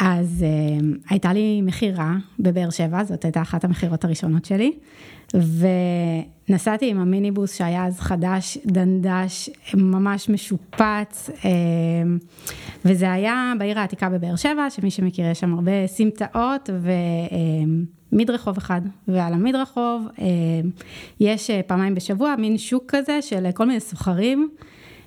אז uh, הייתה לי מכירה בבאר שבע, זאת הייתה אחת המכירות הראשונות שלי, ונסעתי עם המיניבוס שהיה אז חדש, דנדש, ממש משופץ, uh, וזה היה בעיר העתיקה בבאר שבע, שמי שמכיר יש שם הרבה סמטאות ומדרחוב uh, אחד, ועל המדרחוב uh, יש פעמיים בשבוע מין שוק כזה של כל מיני סוחרים.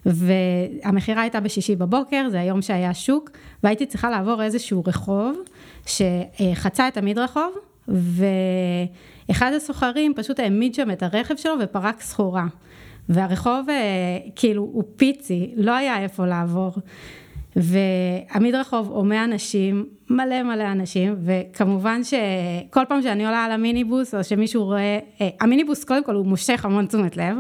והמכירה הייתה בשישי בבוקר, זה היום שהיה שוק, והייתי צריכה לעבור איזשהו רחוב שחצה את המדרחוב, ואחד הסוחרים פשוט העמיד שם את הרכב שלו ופרק סחורה. והרחוב כאילו הוא פיצי, לא היה איפה לעבור. והמדרחוב הומה אנשים, מלא מלא אנשים, וכמובן שכל פעם שאני עולה על המיניבוס, או שמישהו רואה, אה, המיניבוס קודם כל הוא מושך המון תשומת לב,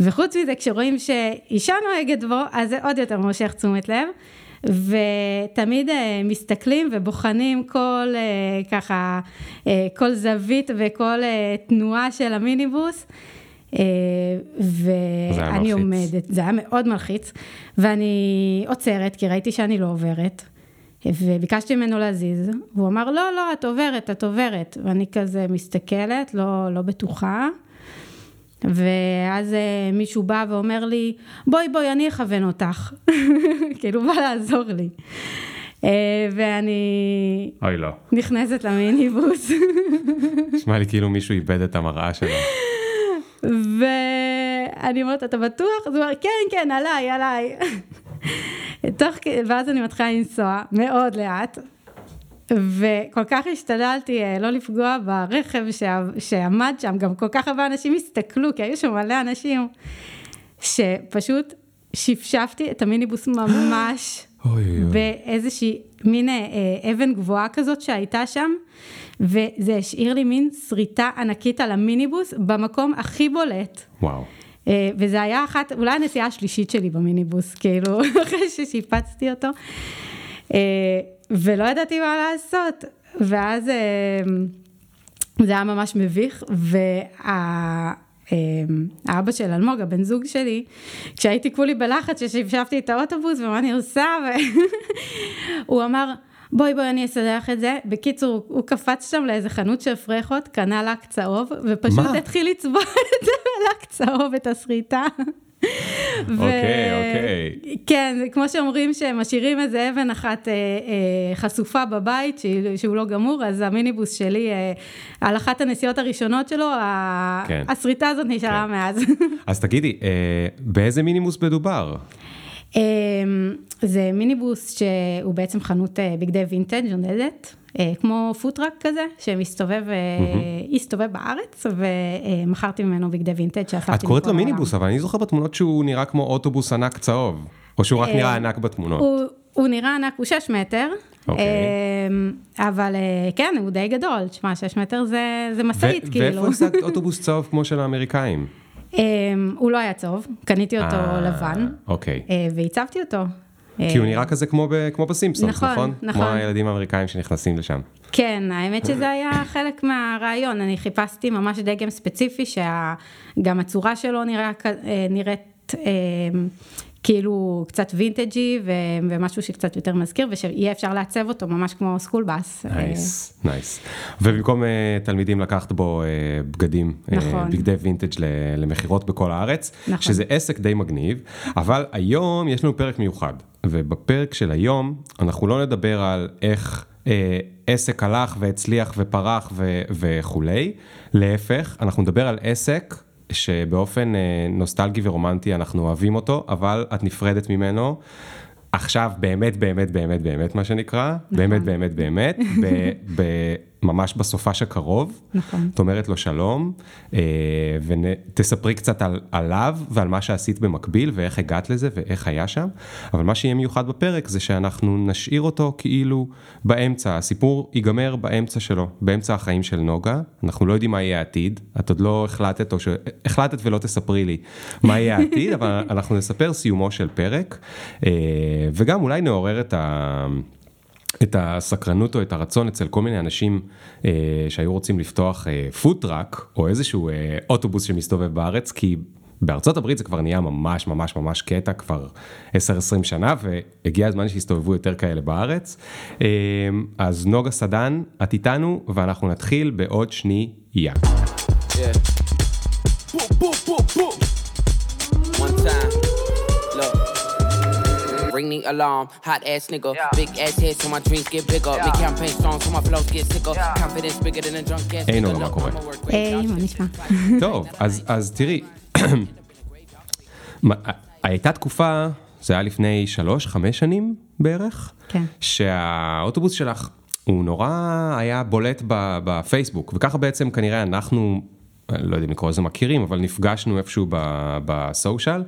וחוץ מזה כשרואים שאישה נוהגת בו, אז זה עוד יותר מושך תשומת לב. ותמיד אה, מסתכלים ובוחנים כל אה, ככה, כל זווית וכל תנועה של המיניבוס. ואני עומדת, זה היה מאוד מלחיץ, ואני עוצרת כי ראיתי שאני לא עוברת, וביקשתי ממנו להזיז, והוא אמר לא, לא, את עוברת, את עוברת, ואני כזה מסתכלת, לא, לא בטוחה. ואז אה, מישהו בא ואומר לי, בואי בואי אני אכוון אותך, כאילו בא לעזור לי. אה, ואני... אוי לא. נכנסת למיניבוס. נשמע לי כאילו מישהו איבד את המראה שלו. ואני אומרת, אתה בטוח? אז הוא אומר, כן, כן, עליי, עליי. תוך, ואז אני מתחילה לנסוע מאוד לאט, וכל כך השתדלתי אה, לא לפגוע ברכב שעמד שם, גם כל כך הרבה אנשים הסתכלו, כי היו שם מלא אנשים, שפשוט שפשפתי את המיניבוס ממש באיזושהי מין אה, אבן גבוהה כזאת שהייתה שם. וזה השאיר לי מין שריטה ענקית על המיניבוס במקום הכי בולט. וואו. אה, וזה היה אחת, אולי הנסיעה השלישית שלי במיניבוס, כאילו, אחרי ששיפצתי אותו. אה, ולא ידעתי מה לעשות. ואז אה, זה היה ממש מביך, וה... האבא של אלמוג, הבן זוג שלי, כשהייתי כולי בלחץ ששפשפתי את האוטובוס ומה אני עושה, והוא אמר, בואי בואי אני אסדר לך את זה. בקיצור, הוא קפץ שם לאיזה חנות של פרחות, קנה לק צהוב, ופשוט מה? התחיל לצבוע את זה בלק צהוב, את השריטה. אוקיי, אוקיי. כן, כמו שאומרים שמשאירים איזה אבן אחת אה, אה, חשופה בבית, שהיא, שהוא לא גמור, אז המיניבוס שלי, אה, על אחת הנסיעות הראשונות שלו, כן. השריטה הזאת נשארה כן. מאז. אז תגידי, אה, באיזה מיניבוס מדובר? אמ, זה מיניבוס שהוא בעצם חנות אה, בגדי וינטג' נודדת, אה, כמו food truck כזה, שמסתובב, mm-hmm. הסתובב בארץ, ומכרתי ממנו בגדי וינטג' שאספתי את קוראת לו מיניבוס, אבל אני זוכר בתמונות שהוא נראה כמו אוטובוס ענק צהוב, או שהוא רק נראה ענק בתמונות. הוא, נראה ענק, הוא 6 מטר. אוקיי. אמ, אבל כן, הוא די גדול, תשמע, 6 מטר זה, זה משאית, כאילו. ואיפה השגת אוטובוס צהוב כמו של האמריקאים? אמ, הוא לא היה צהוב, קניתי אותו אה, לבן. אוקיי. אה, והצבתי אותו. כי הוא אה, נראה כזה כמו, ב, כמו בסימפסונס, נכון? נכון, נכון. כמו הילדים האמריקאים שנכנסים לשם. כן, האמת שזה היה חלק מהרעיון, אני חיפשתי ממש דגם ספציפי, שגם הצורה שלו נראה, נראית כאילו קצת וינטג'י ומשהו שקצת יותר מזכיר ושיהיה אפשר לעצב אותו ממש כמו school bus. nice, nice. ובמקום uh, תלמידים לקחת בו uh, בגדים, נכון. uh, בגדי וינטג' למכירות בכל הארץ, נכון. שזה עסק די מגניב, אבל היום יש לנו פרק מיוחד, ובפרק של היום אנחנו לא נדבר על איך... uh, עסק הלך והצליח ופרח ו- וכולי, להפך, אנחנו נדבר על עסק שבאופן אה, נוסטלגי ורומנטי אנחנו אוהבים אותו, אבל את נפרדת ממנו. עכשיו באמת באמת באמת באמת מה שנקרא, נכון. באמת באמת באמת, ב, ב, ממש בסופש הקרוב, נכון. את אומרת לו שלום, אה, ותספרי קצת על, עליו ועל מה שעשית במקביל ואיך הגעת לזה ואיך היה שם, אבל מה שיהיה מיוחד בפרק זה שאנחנו נשאיר אותו כאילו באמצע, הסיפור ייגמר באמצע שלו, באמצע החיים של נוגה, אנחנו לא יודעים מה יהיה העתיד, את עוד לא החלטת או שהחלטת ולא תספרי לי מה יהיה העתיד, אבל אנחנו נספר סיומו של פרק, אה, וגם אולי נעורר את ה... את הסקרנות או את הרצון אצל כל מיני אנשים אה, שהיו רוצים לפתוח אה, פוטראק או איזשהו אה, אוטובוס שמסתובב בארץ, כי בארצות הברית זה כבר נהיה ממש ממש ממש קטע כבר 10-20 שנה, והגיע הזמן שיסתובבו יותר כאלה בארץ. אמ, אז נוגה סדן, את איתנו, ואנחנו נתחיל בעוד שנייה. Yeah. Ring the alarm. Hot ass nigga, yeah. big ass head so my dreams get bigger. Yeah. Me campaign strong so my flows get sicker. Yeah. Confidence bigger than a drunk ass. היי נורא, מה קורה? היי, מה נשמע? טוב, אז תראי, הייתה תקופה, זה היה לפני שלוש, חמש שנים בערך, כן. שהאוטובוס שלך הוא נורא היה בולט בפייסבוק, וככה בעצם כנראה אנחנו לא יודע אם לקרוא לזה מכירים, אבל נפגשנו איפשהו בסושיאל,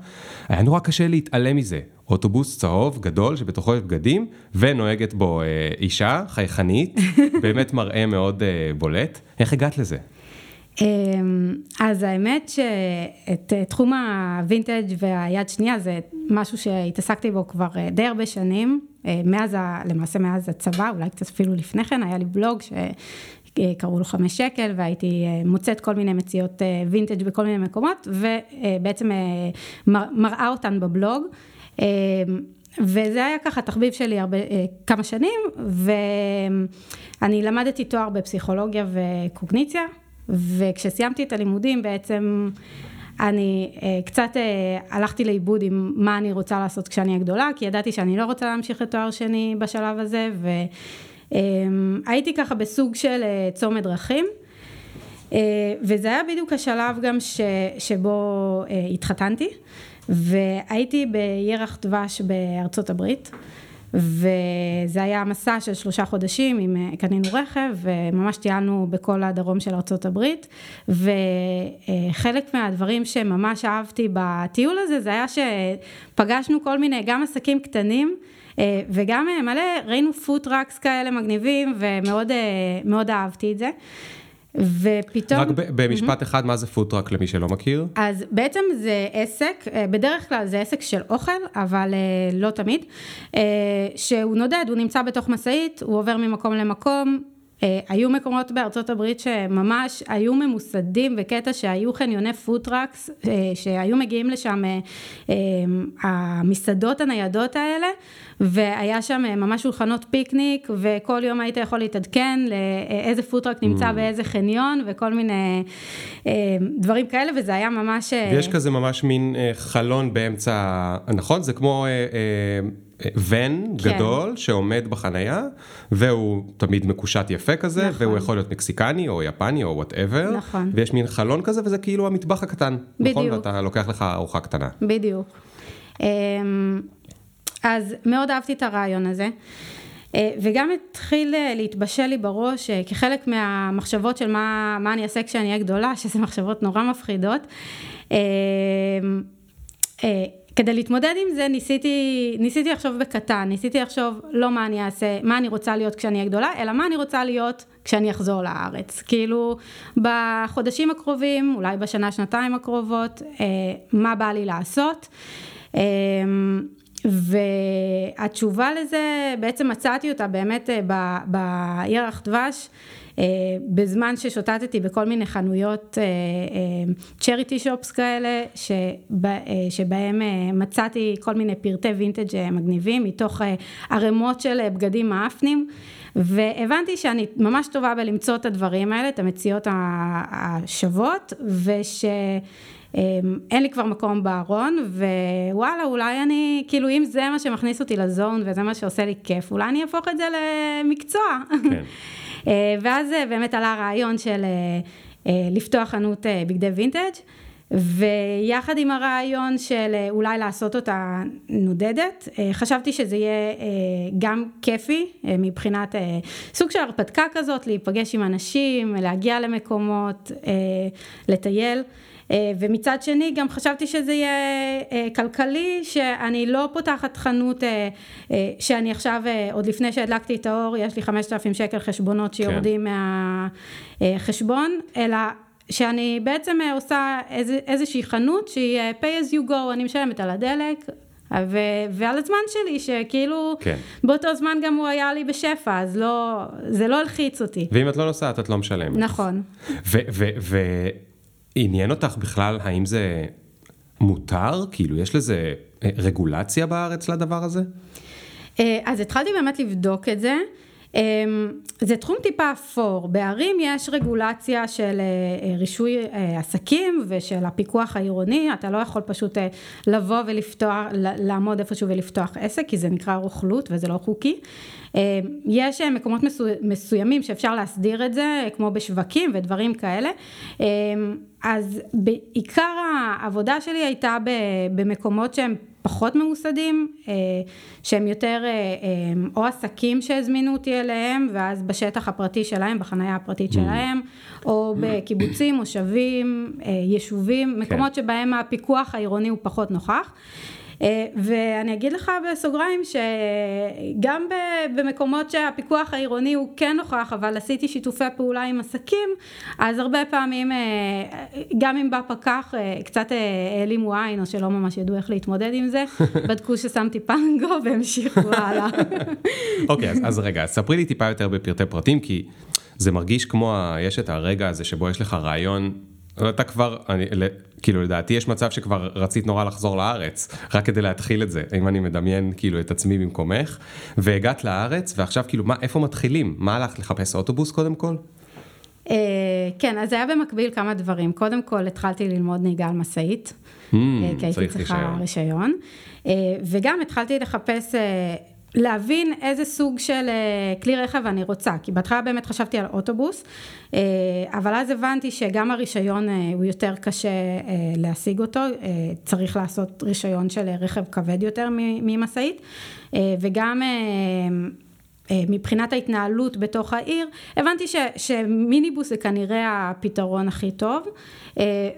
היה נורא קשה להתעלם מזה. אוטובוס צהוב גדול שבתוכו יש בגדים, ונוהגת בו אה, אישה חייכנית, באמת מראה מאוד אה, בולט. איך הגעת לזה? אמ, אז האמת שאת אה, תחום הווינטג' והיד שנייה זה משהו שהתעסקתי בו כבר די הרבה שנים, מאז, למעשה מאז הצבא, אולי קצת אפילו לפני כן, היה לי בלוג ש... קראו לו חמש שקל, והייתי מוצאת כל מיני מציאות וינטג' בכל מיני מקומות, ובעצם אה, מראה אותן בבלוג. וזה היה ככה תחביב שלי הרבה, כמה שנים, ואני למדתי תואר בפסיכולוגיה וקוגניציה, וכשסיימתי את הלימודים בעצם אני קצת הלכתי לאיבוד עם מה אני רוצה לעשות כשאני אהיה גדולה, כי ידעתי שאני לא רוצה להמשיך לתואר שני בשלב הזה, ו... אמ, ככה בסוג של אה, צומת דרכים, אה, וזה היה בדיוק השלב גם ש, שבו אה, התחתנתי, והייתי בירח דבש בארצות הברית. וזה היה מסע של שלושה חודשים, עם, קנינו רכב וממש טיילנו בכל הדרום של ארצות הברית וחלק מהדברים שממש אהבתי בטיול הזה זה היה שפגשנו כל מיני גם עסקים קטנים אה, וגם אה, מלא, ראינו food trucks כאלה מגניבים, ומאוד אה, אהבתי את זה. ופתאום... רק במשפט אחד, מה זה food truck למי שלא מכיר? אז בעצם זה עסק, בדרך כלל זה עסק של אוכל, אבל לא תמיד, שהוא נודד, הוא נמצא בתוך משאית, הוא עובר ממקום למקום, אה, היו מקומות בארצות הברית שממש היו ממוסדים בקטע שהיו חניוני food trucks, אה, שהיו מגיעים לשם אה, המסעדות הניידות האלה, והיה שם ממש שולחנות פיקניק, וכל יום היית יכול להתעדכן לאיזה food truck נמצא mm. באיזה חניון, וכל מיני דברים כאלה, וזה היה ממש... ויש כזה ממש מין חלון באמצע, נכון? זה כמו... ון כן. גדול שעומד בחנייה, והוא תמיד מקושט יפה כזה, נכון. והוא יכול להיות מקסיקני או יפני או וואטאבר, נכון. ויש מין חלון כזה וזה כאילו המטבח הקטן? בדיוק. נכון? ואתה לוקח לך ארוחה קטנה. בדיוק. אמ, אז מאוד אהבתי את הרעיון הזה. אה, וגם התחיל אה, להתבשל לי בראש אה, כחלק מהמחשבות של מה, מה אני אעשה כשאני אהיה גדולה, שזה מחשבות נורא מפחידות. כדי להתמודד עם זה ניסיתי, ניסיתי לחשוב בקטן, ניסיתי לחשוב לא מה אני אעשה, מה אני רוצה להיות כשאני אהיה גדולה, אלא מה אני רוצה להיות כשאני אחזור לארץ. כאילו, בחודשים הקרובים, אולי בשנה, שנתיים הקרובות, אה, מה בא לי לעשות. אה, והתשובה לזה, בעצם מצאתי אותה באמת אה, בירח דבש. אה, בזמן ששוטטתי בכל מיני חנויות צ'ריטי אה, שופס כאלה, שבה, שבהם מצאתי כל מיני פרטי וינטג' מגניבים מתוך ערימות של בגדים מאפנים. והבנתי שאני ממש טובה בלמצוא את הדברים האלה, את המציאות השוות, וש... אין לי כבר מקום בארון, ווואלה, אולי אני, כאילו אם זה מה שמכניס אותי לזון וזה מה שעושה לי כיף, אולי אני אהפוך את זה למקצוע. כן. אה, ואז אה, באמת עלה הרעיון של אה, לפתוח חנות בגדי וינטג'. ויחד עם הרעיון של אולי לעשות אותה נודדת, חשבתי שזה יהיה גם כיפי מבחינת סוג של הרפתקה כזאת, להיפגש עם אנשים, להגיע למקומות, לטייל. אה, ומצד שני גם חשבתי שזה יהיה אה, כלכלי, שאני לא פותחת חנות אה, שאני עכשיו, עוד לפני שהדלקתי את האור, יש לי 5,000 שקל חשבונות שיורדים כן. מהחשבון, אלא שאני בעצם עושה איז, איזושהי חנות שהיא pay as you go, אני משלמת על הדלק, ו- ועל הזמן שלי, שכאילו, כן. באותו זמן גם הוא היה לי בשפע, אז לא, זה לא הלחיץ אותי. ואם את לא נוסעת, את לא משלמת. נכון. ו- ו- ו- עניין אותך בכלל, האם זה מותר? כאילו, יש לזה רגולציה בארץ לדבר הזה? אז התחלתי באמת לבדוק את זה. אמ, זה תחום טיפה אפור, בערים יש רגולציה של אה, אה, רישוי אה, עסקים ושל הפיקוח העירוני, אתה לא יכול פשוט לבוא ולפתוח, לעמוד איפשהו ולפתוח עסק, כי זה נקרא רוכלות וזה לא חוקי. יש מקומות מסוימים שאפשר להסדיר את זה, כמו בשווקים ודברים כאלה. אז בעיקר העבודה שלי הייתה במקומות שהם פחות ממוסדים, אה, שהם יותר אה, אה, או עסקים שהזמינו אותי אליהם, ואז בשטח הפרטי שלהם, בחניה הפרטית mm. שלהם, או בקיבוצים, מושבים, יישובים, מקומות כן. שבהם הפיקוח העירוני הוא פחות נוכח. אה, ואני אגיד לך בסוגריים שגם במקומות שהפיקוח העירוני הוא כן נוכח, אבל עשיתי שיתופי פעולה עם עסקים, אז הרבה פעמים, אה, גם אם בא פקח, אה, קצת העלימו עין, או שלא ממש ידעו איך להתמודד עם זה, בדקו ששמתי פנגו והמשיכו הלאה. אוקיי, אז, אז רגע, ספרי לי טיפה יותר בפרטי פרטים, כי זה מרגיש כמו, יש את הרגע הזה שבו יש לך רעיון, אתה כבר, אני, כאילו לדעתי יש מצב שכבר רצית נורא לחזור לארץ, רק כדי להתחיל את זה, אם אני מדמיין כאילו את עצמי במקומך, והגעת לארץ ועכשיו כאילו מה, איפה מתחילים? מה הלכת לחפש אוטובוס קודם כל? אה, כן, אז היה במקביל כמה דברים. קודם כל התחלתי ללמוד נהיגה על משאית, mm, כי הייתי צריכה רישיון, אה, וגם התחלתי לחפש להבין איזה סוג של אה, כלי רכב אני רוצה, כי בהתחלה באמת חשבתי על אוטובוס, אה, אבל אז הבנתי שגם הרישיון אה, הוא יותר קשה להשיג אותו, צריך לעשות רישיון של רכב כבד יותר ממשאית, וגם מבחינת ההתנהלות בתוך העיר, הבנתי ש, שמיניבוס זה כנראה הפתרון הכי טוב,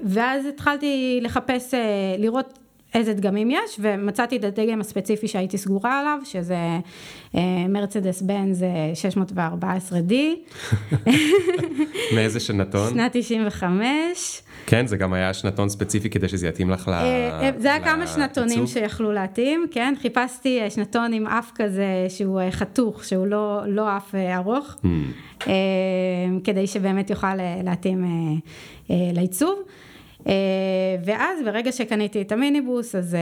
ואז התחלתי לחפש, לראות איזה דגמים יש, ומצאתי את הדגם הספציפי שהייתי סגורה עליו, שזה מרצדס בנז 614D. מאיזה שנתון? שנת 95. כן, זה גם היה שנתון ספציפי כדי שזה יתאים לך ל... אה, אה, זה היה כמה שנתונים שיכלו להתאים, כן, חיפשתי אה, שנתון עם אף כזה שהוא חתוך, שהוא לא, לא אף ארוך, hmm. כדי שבאמת יוכל להתאים לעיצוב. אה, ואז ברגע שקניתי את המיניבוס, אז אה,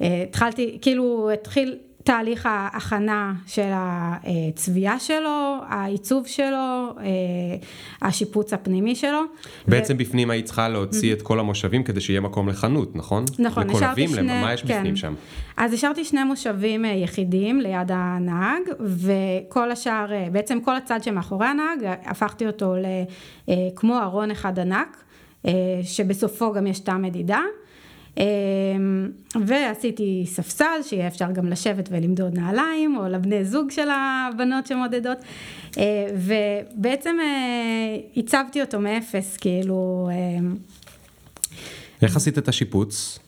אה, התחלתי, כאילו התחיל תהליך ההכנה של הצביעה שלו, העיצוב שלו, השיפוץ הפנימי שלו. בעצם ו... בפנים היית צריכה להוציא את כל המושבים כדי שיהיה מקום לחנות, נכון? נכון, השארתי שני... מה יש כן. בפנים שם? אז השארתי שני מושבים יחידים ליד הנהג, וכל השאר, בעצם כל הצד שמאחורי הנהג, הפכתי אותו כמו ארון אחד ענק. אה, שבסופו גם יש תא מדידה. אה, ועשיתי ספסל שיהיה אפשר גם לשבת ולמדוד נעליים או לבני זוג של הבנות שמודדות אה, ובעצם הצבתי אותו מאפס כאילו. איך עשית את השיפוץ?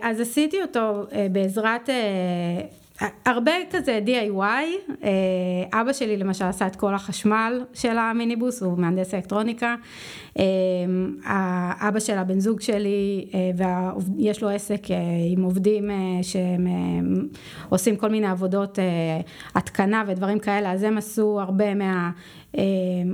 אז עשיתי אותו בעזרת הרבה כזה DIY, אבא שלי למשל עשה את כל החשמל של המיניבוס, הוא מהנדס אלקטרוניקה, האבא של הבן זוג שלי, אה, ויש לו עסק עם עובדים שהם עושים כל מיני עבודות התקנה ודברים כאלה, אז הם עשו הרבה מה...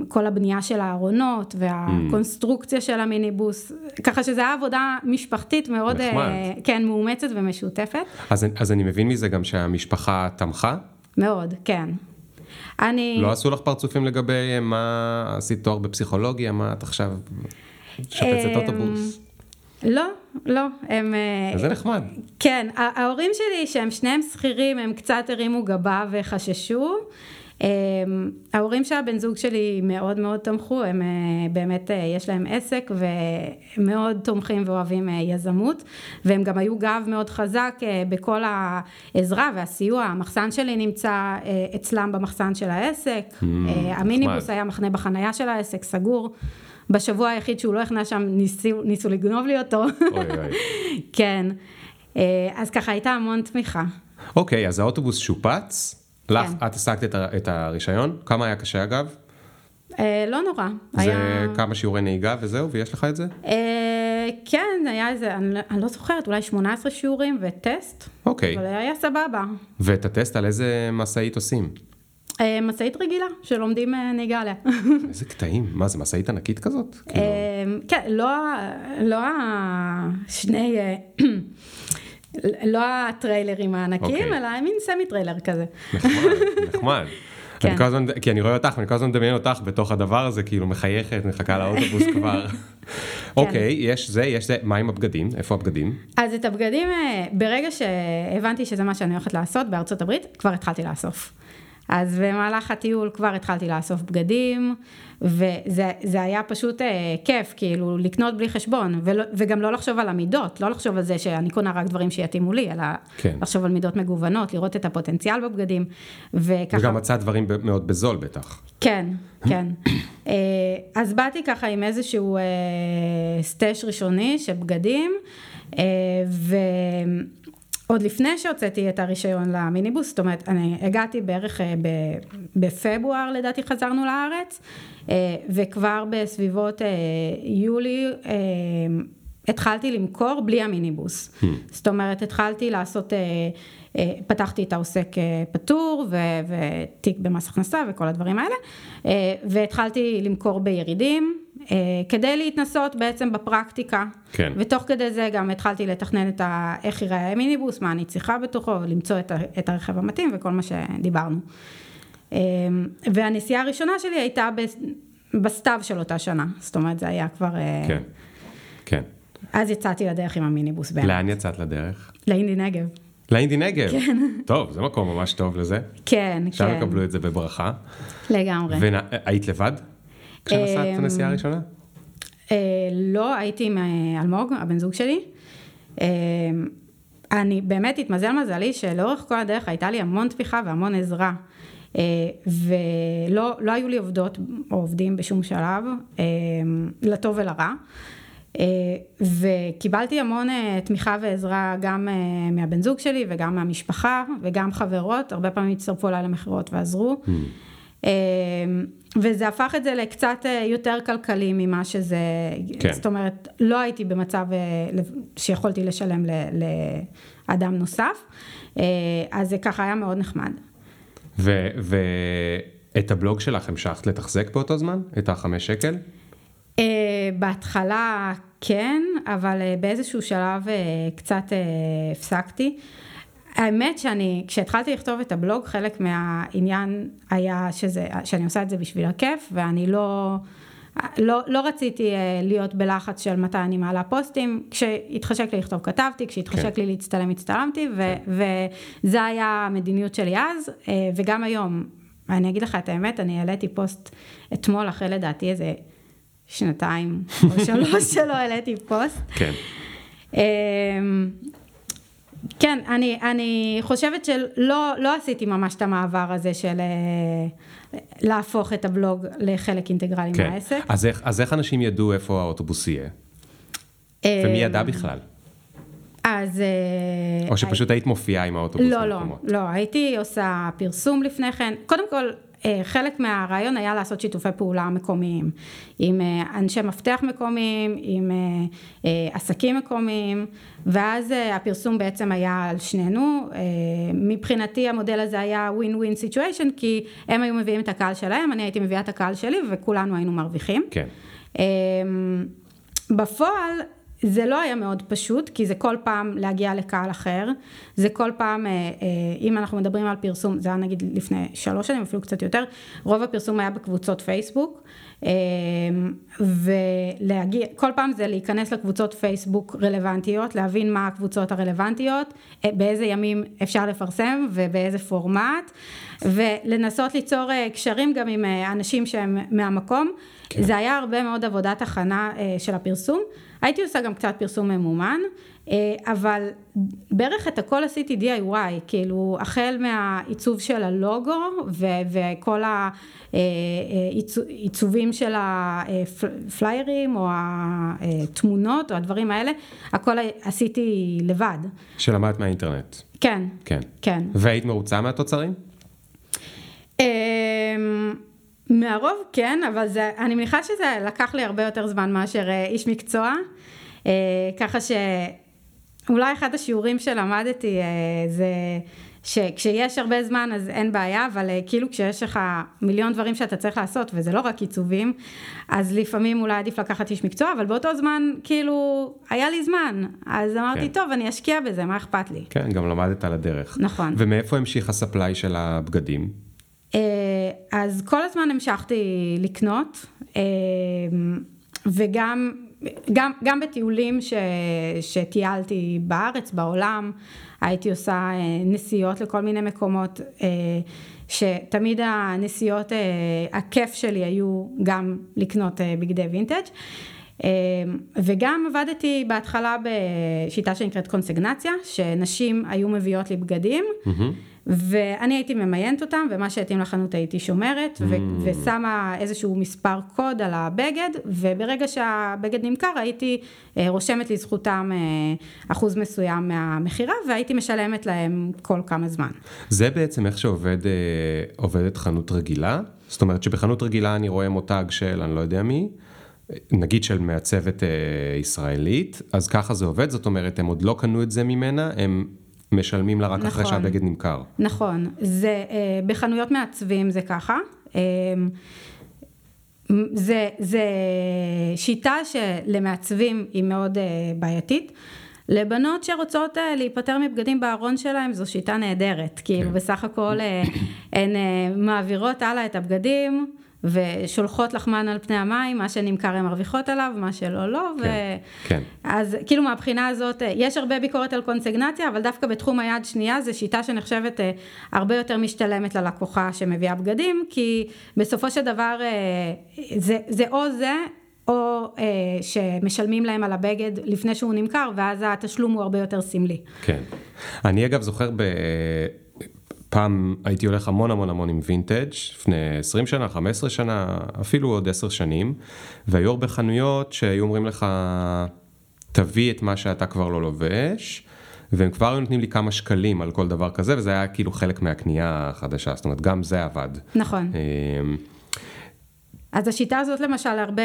כל הבנייה של הארונות והקונסטרוקציה של המיניבוס, ככה שזו הייתה עבודה משפחתית מאוד, נחמד. כן, מאומצת ומשותפת. אז, אז אני מבין מזה גם שהמשפחה תמכה? מאוד, כן. אני... לא עשו לך פרצופים לגבי מה עשית תואר בפסיכולוגיה, מה את עכשיו שפצת אוטובוס? לא, לא, הם... זה נחמד. כן, ההורים שלי שהם שניהם שכירים, הם קצת הרימו גבה וחששו. אמ, ההורים של הבן זוג שלי מאוד מאוד תמכו, הם אה, באמת, אה, יש להם עסק ומאוד תומכים ואוהבים אה, יזמות, והם גם היו גב מאוד חזק בכל העזרה והסיוע, המחסן שלי נמצא אצלם במחסן של העסק, mm, המיניבוס היה מחנה בחנייה של העסק, סגור. בשבוע היחיד שהוא לא הכנס שם ניסו, ניסו לגנוב לי אותו. אוי אוי. כן, אז ככה הייתה המון תמיכה. אוקיי, אז האוטובוס שופץ? לך, כן. את השגת את, את הרישיון? כמה היה קשה אגב? אה, לא נורא. זה היה... כמה שיעורי נהיגה וזהו, ויש לך את זה? אה, כן, היה איזה, אני, לא, אני לא זוכרת, אולי 18 שיעורים וטסט. אוקיי. אבל היה סבבה. ואת הטסט על איזה משאית עושים? משאית רגילה, שלומדים נהיגה עליה. איזה קטעים, מה זה משאית ענקית כזאת? כאילו... כן, לא, לא השני, לא הטריילרים הענקים, okay. אוקיי. אלא מין semi trailer כזה. נחמד, נחמד. כן. אני כל הזמן, כי אני רואה אותך, ואני כל הזמן מדמיין אותך בתוך הדבר הזה, כאילו מחייכת, מחכה לאוטובוס כבר. אוקיי, כן. יש זה, יש זה, מה עם הבגדים? איפה הבגדים? אז את הבגדים, אה, ברגע שהבנתי שזה מה שאני הולכת לעשות בארצות הברית, כבר התחלתי לאסוף. אז במהלך הטיול כבר התחלתי לאסוף בגדים, וזה היה פשוט אה, כיף, כאילו, לקנות בלי חשבון, ולא, וגם לא לחשוב על המידות, לא לחשוב על זה שאני קונה רק דברים שיתאימו לי, אלא כן. לחשוב על מידות מגוונות, לראות את הפוטנציאל בבגדים, וככה... וגם מצאת דברים מאוד בזול בטח. כן, כן. אה, אז באתי ככה עם איזשהו אה, סטאש ראשוני של בגדים, אה, ו... עוד לפני שהוצאתי את הרישיון למיניבוס, זאת אומרת, אני הגעתי בערך אה, בפברואר לדעתי חזרנו לארץ, אה, וכבר בסביבות אה, יולי התחלתי למכור בלי המיניבוס. Hmm. זאת אומרת, התחלתי לעשות, פתחתי את העוסק פטור ותיק במס הכנסה וכל הדברים האלה, והתחלתי למכור בירידים. אה, כדי להתנסות בעצם בפרקטיקה. כן. ותוך כדי זה גם התחלתי לתכנן את ה... איך ייראה המיניבוס, מה אני צריכה בתוכו, למצוא את, ה... את הרכב המתאים וכל מה שדיברנו. אה, והנסיעה הראשונה שלי הייתה ב... בסתיו של אותה שנה, זאת אומרת זה היה כבר... אה, כן, כן. אז יצאתי לדרך עם המיניבוס באמת. לאן יצאת לדרך? לאינדי נגב. לאינדי נגב? כן. טוב, זה מקום ממש טוב לזה. כן, כן. עכשיו יקבלו את זה בברכה. לגמרי. והיית לבד? כשנסעת את הנסיעה הראשונה? אה, לא, הייתי עם אה, אלמוג, הבן זוג שלי. אה, אני באמת התמזל מזלי שלאורך כל הדרך הייתה לי המון תמיכה והמון עזרה. ולא לא היו לי עובדות או עובדים בשום שלב, לטוב ולרע. וקיבלתי המון תמיכה ועזרה גם מהבן זוג שלי וגם מהמשפחה וגם חברות, הרבה פעמים הצטרפו אליי למכירות ועזרו. Mm. וזה הפך את זה לקצת אה, יותר כלכלי ממה שזה, כן. זאת אומרת, לא הייתי במצב אה, שיכולתי לשלם לאדם נוסף, אה, אז זה ככה היה מאוד נחמד. ואת הבלוג שלך המשכת לתחזק באותו זמן? את החמש שקל? בהתחלה כן, אבל באיזשהו שלב קצת הפסקתי. האמת שאני, כשהתחלתי לכתוב את הבלוג, חלק מהעניין היה שזה, שאני עושה את זה בשביל הכיף, ואני לא, לא, לא רציתי אה, להיות בלחץ של מתי אני מעלה פוסטים, כשהתחשק לי לכתוב כתבתי, כשהתחשק כן. לי להצטלם הצטלמתי, ו, כן. וזה היה המדיניות שלי אז, אה, וגם היום, אני אגיד לך את האמת, אני העליתי פוסט אתמול, אחרי לדעתי איזה שנתיים או שלוש שלא העליתי פוסט. כן. כן, אני, אני חושבת שלא לא עשיתי ממש את המעבר הזה של אה, להפוך את הבלוג לחלק אינטגרלי כן. מהעסק. אז איך, אז איך אנשים ידעו איפה האוטובוס יהיה? אה, ומי ידע בכלל? אז... אה, או שפשוט היית מופיעה עם האוטובוס לא, לא, לא, הייתי עושה פרסום לפני כן. קודם כל, חלק מהרעיון היה לעשות שיתופי פעולה מקומיים, עם אה, אנשי מפתח מקומיים, עם אה, עסקים מקומיים, ואז הפרסום בעצם היה על שנינו. מבחינתי המודל הזה היה win-win situation, כי הם היו מביאים את הקהל שלהם, אני הייתי מביאה את הקהל שלי, וכולנו היינו מרוויחים. כן. בפועל זה לא היה מאוד פשוט, כי זה כל פעם להגיע לקהל אחר, זה כל פעם, אה, אה, אם אנחנו מדברים על פרסום, זה היה נגיד לפני שלוש שנים, אפילו קצת יותר, רוב הפרסום היה בקבוצות פייסבוק, אה, ולהגיע, כל פעם זה להיכנס לקבוצות פייסבוק רלוונטיות, להבין מה הקבוצות הרלוונטיות, באיזה ימים אפשר לפרסם ובאיזה פורמט, ולנסות ליצור קשרים גם עם אנשים שהם מהמקום. כן. זה היה הרבה מאוד עבודת הכנה של הפרסום. הייתי עושה גם קצת פרסום ממומן, אה, אבל בערך את הכל עשיתי DIY, כאילו החל מהעיצוב של הלוגו ו- וכל העיצובים של הפליירים או התמונות או הדברים האלה, הכל עשיתי לבד. שלמדת מהאינטרנט. כן. כן. כן. והיית מרוצה מהתוצרים? מהרוב כן, אבל זה, אני מניחה שזה לקח לי הרבה יותר זמן מאשר אה, איש מקצוע, אה, ככה שאולי אחד השיעורים שלמדתי אה, זה שכשיש הרבה זמן אז אין בעיה, אבל אה, כאילו כשיש לך מיליון דברים שאתה צריך לעשות, וזה לא רק עיצובים, אז לפעמים אולי עדיף לקחת איש מקצוע, אבל באותו זמן, כאילו, היה לי זמן. אז אמרתי, כן. טוב, אני אשקיע בזה, מה אכפת לי? כן, גם למדת על הדרך. נכון. ומאיפה המשיך הספליי של הבגדים? אה, אז כל הזמן המשכתי לקנות, אה, וגם גם, גם בטיולים ש, שטיילתי בארץ, בעולם, הייתי עושה אה, נסיעות לכל מיני מקומות, שתמיד הנסיעות, הכיף שלי היו גם לקנות בגדי וינטג'. וגם עבדתי בהתחלה בשיטה שנקראת קונסגנציה, שנשים היו מביאות לי בגדים. Mm-hmm. ואני הייתי ממיינת אותם, ומה שהתאים לחנות הייתי שומרת, ו- mm. ושמה איזשהו מספר קוד על הבגד, וברגע שהבגד נמכר הייתי אה, רושמת לזכותם אה, אחוז מסוים מהמכירה, והייתי משלמת להם כל כמה זמן. זה בעצם איך שעובדת אה, חנות רגילה? זאת אומרת שבחנות רגילה אני רואה מותג של אני לא יודע מי, נגיד של מעצבת ישראלית, אז ככה זה עובד, זאת אומרת הם עוד לא קנו את זה ממנה, הם... משלמים לה רק נכון, אחרי שהבגד נמכר. נכון, זה, אה, בחנויות מעצבים זה ככה. אה, זה, זה שיטה שלמעצבים היא מאוד אה, בעייתית. לבנות שרוצות להיפטר מבגדים בארון שלהם זו שיטה נהדרת, כאילו כן. בסך הכל הן מעבירות הלאה את הבגדים ושולחות לחמן על פני המים, מה שנמכר הן מרוויחות עליו, מה שלא לא, כן, ו... כן. אז כאילו מהבחינה הזאת, יש הרבה ביקורת על קונסגנציה, אבל דווקא בתחום היד שנייה זו שיטה שנחשבת אה, הרבה יותר משתלמת ללקוחה שמביאה בגדים, כי בסופו של דבר אה, זה, זה או זה, או אה, שמשלמים להם על הבגד לפני שהוא נמכר, ואז התשלום הוא הרבה יותר סמלי. כן. אני אגב זוכר ב... פעם הייתי הולך המון המון המון עם וינטג' לפני 20 שנה, 15 שנה, אפילו עוד 10 שנים, והיו הרבה חנויות שהיו אומרים לך, תביא את מה שאתה כבר לא לובש, והם כבר היו נותנים לי כמה שקלים על כל דבר כזה, וזה היה כאילו חלק מהקנייה החדשה, זאת אומרת, גם זה עבד. נכון. אז השיטה הזאת למשל הרבה,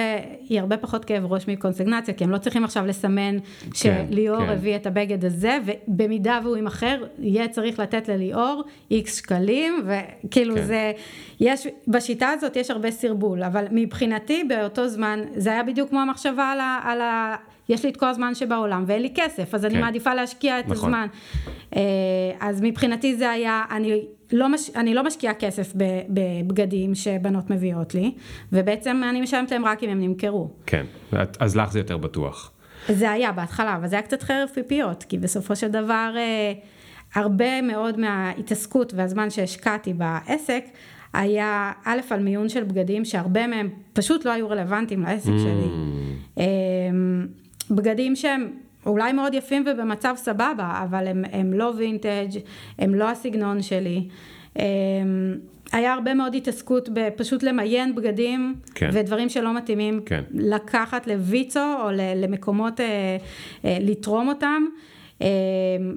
היא הרבה פחות כאב ראש מקונסגנציה, כי הם לא צריכים עכשיו לסמן כן, שליאור כן. הביא את הבגד הזה, ובמידה והוא ימכר, יהיה צריך לתת לליאור איקס שקלים, וכאילו כן. זה, יש, בשיטה הזאת יש הרבה סרבול, אבל מבחינתי באותו זמן, זה היה בדיוק כמו המחשבה על ה... על ה יש לי את כל הזמן שבעולם ואין לי כסף, אז כן. אני מעדיפה להשקיע את נכון. הזמן. אה, אז מבחינתי זה היה, אני לא, מש, אני לא משקיעה כסף בבגדים שבנות מביאות לי, ובעצם אני משלמת להם רק אם הם נמכרו. כן, אז לך זה יותר בטוח. זה היה בהתחלה, אבל זה היה קצת חרב פיפיות, כי בסופו של דבר אה, הרבה מאוד מההתעסקות והזמן שהשקעתי בעסק, היה א' על מיון של בגדים שהרבה מהם פשוט לא היו רלוונטיים לעסק mm. שלי. אמ, בגדים שהם אולי מאוד יפים ובמצב סבבה, אבל הם, הם לא וינטג', הם לא הסגנון שלי. אמ, היה הרבה מאוד התעסקות בפשוט למיין בגדים כן. ודברים שלא מתאימים, כן. לקחת לויצו או למקומות אה, אה, לתרום אותם. אמ,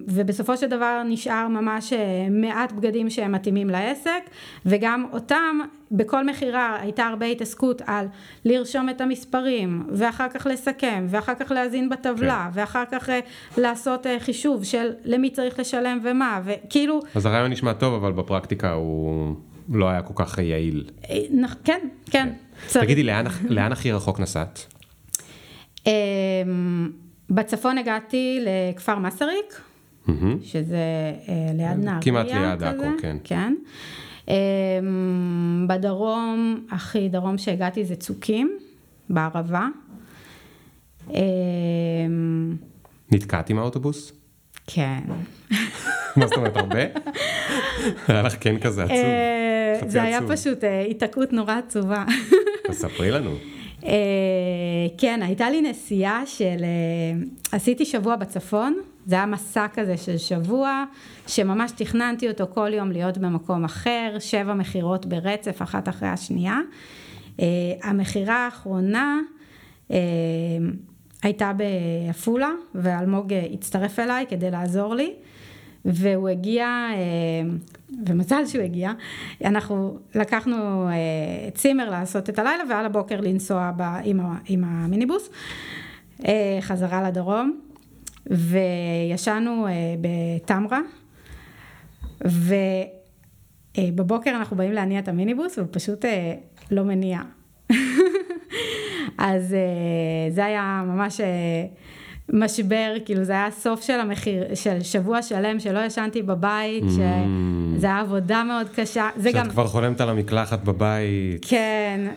ובסופו של דבר נשאר ממש אה, מעט בגדים שהם מתאימים לעסק וגם אותם בכל מכירה הייתה הרבה התעסקות על לרשום את המספרים ואחר כך לסכם ואחר כך להזין בטבלה כן. ואחר כך אה, לעשות אה, חישוב של למי צריך לשלם ומה וכאילו אז הרעיון נשמע טוב אבל בפרקטיקה הוא לא היה כל כך יעיל כן כן, כן. תגידי לאן, לאן הכי רחוק נסעת? אמ, בצפון הגעתי לכפר מסריק, mm-hmm. שזה אה, ליד נהריה כמעט ליד עכו, כן. כן. אה, בדרום, הכי דרום שהגעתי זה צוקים, בערבה. אה, נתקעת עם האוטובוס? כן. מה זאת אומרת, הרבה? היה לך כן כזה עצוב. זה היה פשוט היתקעות נורא עצובה. אז ספרי לנו. אה, כן, הייתה לי נסיעה של, אה, עשיתי שבוע בצפון, זה היה מסע כזה של שבוע, שממש תכננתי אותו כל יום להיות במקום אחר, שבע מכירות ברצף, אחת אחרי השנייה. אה, המכירה האחרונה הייתה בעפולה, ואלמוג הצטרף אליי כדי לעזור לי. והוא הגיע, אה, ומזל שהוא הגיע, אנחנו לקחנו אה, צימר לעשות את הלילה ועל הבוקר לנסוע ב, עם, עם המיניבוס אה, חזרה לדרום. וישנו בטמרה. ובבוקר אנחנו באים להניע את המיניבוס, והוא פשוט לא מניע. אז זה היה ממש... משבר, כאילו זה היה הסוף של המחיר, של שבוע שלם שלא ישנתי בבית, mm. שזה היה עבודה מאוד קשה. שאת גם... כבר חולמת על המקלחת בבית. כן.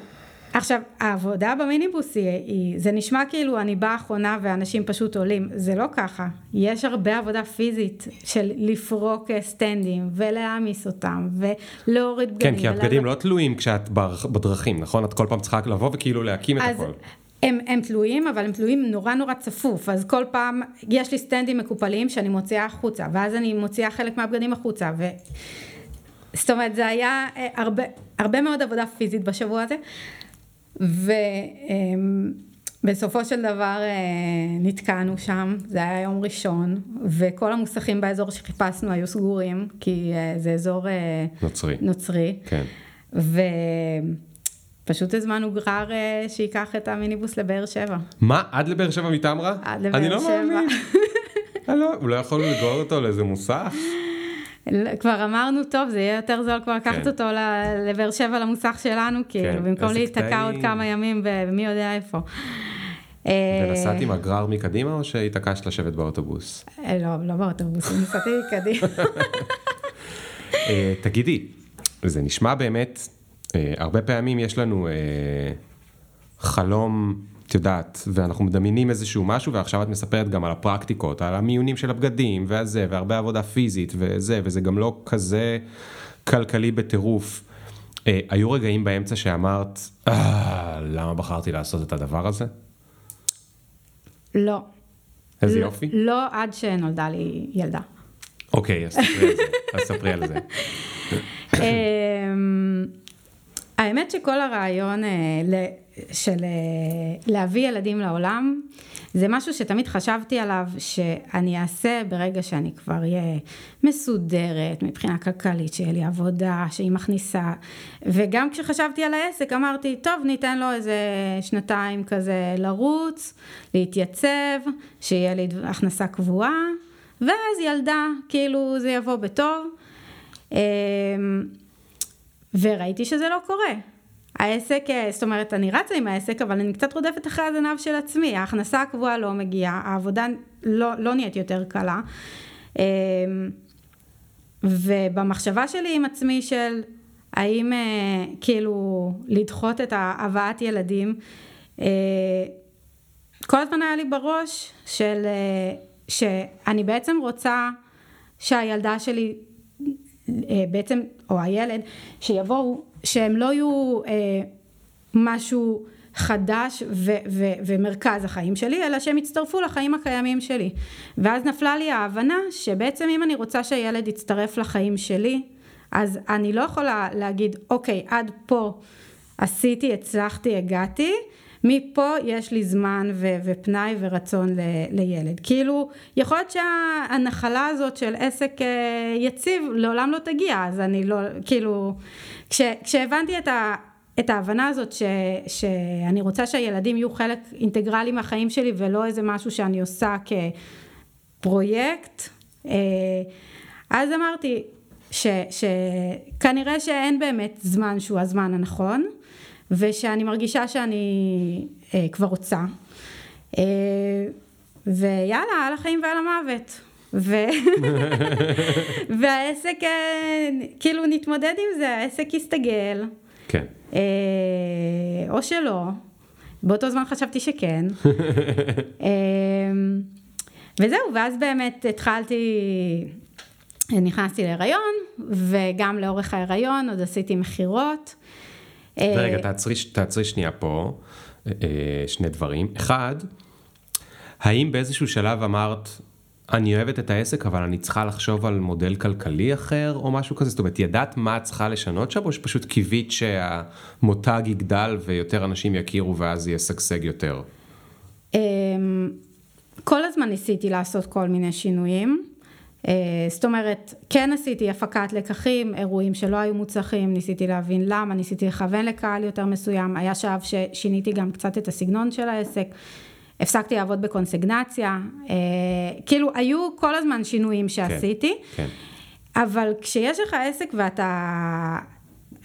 עכשיו, העבודה במיניבוס היא, היא, זה נשמע כאילו אני באה אחרונה ואנשים פשוט עולים, זה לא ככה. יש הרבה עבודה פיזית של לפרוק סטנדים ולהעמיס אותם ולהוריד בגדים. כן, כי הבגדים ולא... לא תלויים כשאת בדרכים, נכון? את כל פעם צריכה לבוא וכאילו להקים אז, את הכל. הם, הם תלויים, אבל הם תלויים נורא נורא צפוף, אז כל פעם יש לי סטנדים מקופלים שאני מוציאה החוצה, ואז אני מוציאה חלק מהבגדים החוצה, ו... זאת אומרת זה היה אה, הרבה, הרבה מאוד עבודה פיזית בשבוע הזה, ובסופו של דבר אה, נתקענו שם, זה היה יום ראשון, וכל המוסכים באזור שחיפשנו היו סגורים, כי אה, זה אזור נוצרי, נוצרי. כן. ו... פשוט הזמנו גרר אה, שייקח את המיניבוס לבאר שבע. מה? עד לבאר שבע מתמרה? עד לבאר שבע. אני לא מאמין. לא, הוא לא יכול לגרור אותו לאיזה מוסך? כבר אמרנו, טוב, זה יהיה יותר זול כבר לקחת כן. אותו לבאר שבע למוסך שלנו, כאילו, במקום להיתקע עוד כמה ימים ומי יודע איפה. ונסעת עם הגרר מקדימה או שהתעקשת לשבת באוטובוס? אה, לא, לא באוטובוס, נסעתי מקדימה. אה, תגידי, זה נשמע באמת אה, הרבה פעמים יש לנו אה, חלום, את יודעת, ואנחנו מדמיינים איזשהו משהו, ועכשיו את מספרת גם על הפרקטיקות, על המיונים של הבגדים, והזה, והרבה עבודה פיזית, וזה, וזה גם לא כזה כלכלי בטירוף. אה, היו רגעים באמצע שאמרת, אה, למה בחרתי לעשות את הדבר הזה? לא. איזה יופי. לא עד שנולדה לי ילדה. אוקיי, אז ספרי על זה. אז ספרי על זה. אמ, האמת שכל הרעיון אה, של אה, להביא ילדים לעולם, זה משהו שתמיד חשבתי עליו שאני אעשה ברגע שאני כבר אהיה מסודרת מבחינה כלכלית, שיהיה לי עבודה, שהיא מכניסה, וגם כשחשבתי על העסק אמרתי, טוב ניתן לו איזה שנתיים כזה לרוץ, להתייצב, שיהיה לי הכנסה קבועה, ואז ילדה, כאילו זה יבוא בטוב. וראיתי שזה לא קורה. העסק, אה, זאת אומרת, אני רצה עם העסק, אבל אני קצת רודפת אחרי הזנב של עצמי, ההכנסה הקבועה לא מגיעה, העבודה לא, לא נהיית יותר קלה. אמ, ובמחשבה שלי עם עצמי של האם אה, כאילו לדחות את הבאת ילדים, אה, כל הזמן היה לי בראש של שאני בעצם רוצה שהילדה שלי בעצם, או הילד, שיבואו, שהם לא יהיו אה, משהו חדש ו- ו- ומרכז החיים שלי, אלא שהם יצטרפו לחיים הקיימים שלי. ואז נפלה לי ההבנה שבעצם אם אני רוצה שהילד יצטרף לחיים שלי, אז אני לא יכולה להגיד, אוקיי, עד פה עשיתי, הצלחתי, הגעתי, מפה יש לי זמן ו- ופנאי ורצון ל- לילד. כאילו, יכול להיות שהנחלה הזאת של עסק אה, יציב לעולם לא תגיע, אז אני לא, כאילו, כש- כשהבנתי את ה... את ההבנה הזאת ש, שאני רוצה שהילדים יהיו חלק אינטגרלי מהחיים שלי ולא איזה משהו שאני עושה כפרויקט, אה, אז אמרתי ש, שכנראה שאין באמת זמן שהוא הזמן הנכון, ושאני מרגישה שאני אה, כבר רוצה. אה, ויאללה, על החיים ועל המוות. ו... והעסק, אה, כאילו נתמודד עם זה, העסק יסתגל. כן. אה, או שלא. באותו זמן חשבתי שכן. אה, וזהו, ואז באמת התחלתי, נכנסתי להיריון, וגם לאורך ההיריון עוד עשיתי מכירות. רגע, תעצרי, תעצרי שנייה פה, אה, שני דברים. אחד, האם באיזשהו שלב אמרת, אני אוהבת את העסק, אבל אני צריכה לחשוב על מודל כלכלי אחר, או משהו כזה? זאת אומרת, ידעת מה את צריכה לשנות שם, או שפשוט קיווית שהמותג יגדל ויותר אנשים יכירו ואז ישגשג יותר? אמ, כל הזמן ניסיתי לעשות כל מיני שינויים. אה, זאת אומרת, כן עשיתי הפקת לקחים, אירועים שלא היו מוצלחים, ניסיתי להבין למה, ניסיתי לכוון לקהל יותר מסוים, היה שלב ששיניתי גם קצת את הסגנון של העסק, הפסקתי לעבוד בקונסגנציה, אה, כאילו היו כל הזמן שינויים כן, שעשיתי. כן, כן. אבל כשיש לך עסק ואתה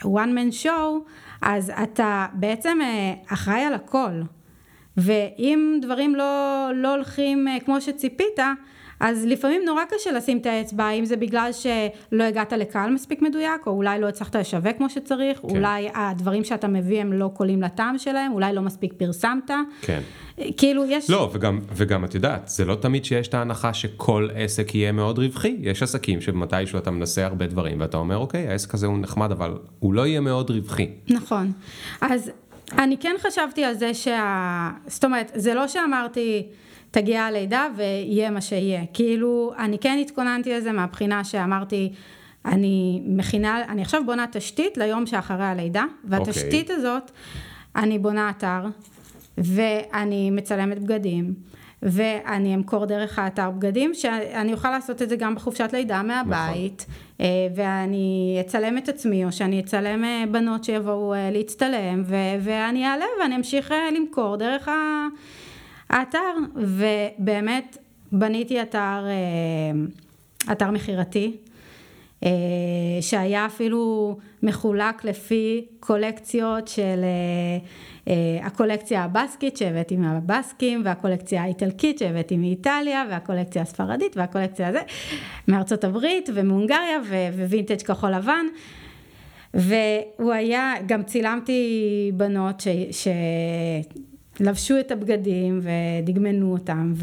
one man show, אז אתה בעצם אה, אחראי על הכל. ואם דברים לא, לא הולכים כמו שציפית, אז לפעמים נורא קשה לשים את האצבע, אם זה בגלל שלא הגעת לקהל מספיק מדויק, או אולי לא הצלחת לשווק כמו שצריך, כן. אולי הדברים שאתה מביא הם לא קולים לטעם שלהם, אולי לא מספיק פרסמת. כן. כאילו יש... לא, וגם, וגם את יודעת, זה לא תמיד שיש את ההנחה שכל עסק יהיה מאוד רווחי. יש עסקים שמתישהו אתה מנסה הרבה דברים, ואתה אומר, אוקיי, העסק הזה הוא נחמד, אבל הוא לא יהיה מאוד רווחי. נכון. אז אני כן חשבתי על זה שה... זאת אומרת, זה לא שאמרתי... תגיע הלידה ויהיה מה שיהיה. כאילו, אני כן התכוננתי לזה מהבחינה שאמרתי, אני מכינה, אני עכשיו בונה תשתית ליום שאחרי הלידה, והתשתית okay. אוקיי. הזאת, אני בונה אתר, ואני מצלמת בגדים, ואני אמכור דרך האתר בגדים, שאני אוכל לעשות את זה גם בחופשת לידה מהבית, נכון. ואני אצלם את עצמי, או שאני אצלם אה, בנות שיבואו אה, להצטלם, ואני אעלה ואני אמשיך למכור דרך ה... האתר, ובאמת בניתי אתר, אה, אתר מכירתי, אה, שהיה אפילו מחולק לפי קולקציות של אה, הקולקציה הבסקית שהבאתי מהבסקים, והקולקציה האיטלקית שהבאתי מאיטליה, והקולקציה הספרדית, והקולקציה הזה מארצות הברית ומהונגריה, ווינטג' כחול לבן. והוא היה, גם צילמתי בנות ש... ש... לבשו את הבגדים ודגמנו אותם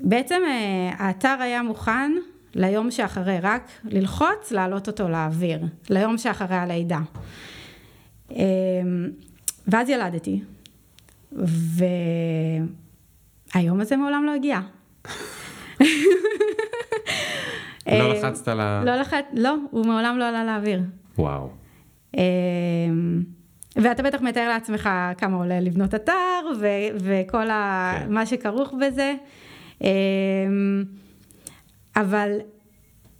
ובעצם אה, האתר היה מוכן ליום שאחרי, רק ללחוץ, להעלות אותו לאוויר, ליום שאחרי הלידה. אמ, ואז ילדתי, והיום הזה מעולם לא הגיע. לא לחצת על ה... לא לא, הוא מעולם לא עלה לאוויר. וואו. ואתה בטח מתאר לעצמך כמה עולה לבנות אתר ו- וכל ה- כן. מה שכרוך בזה. אמ, אבל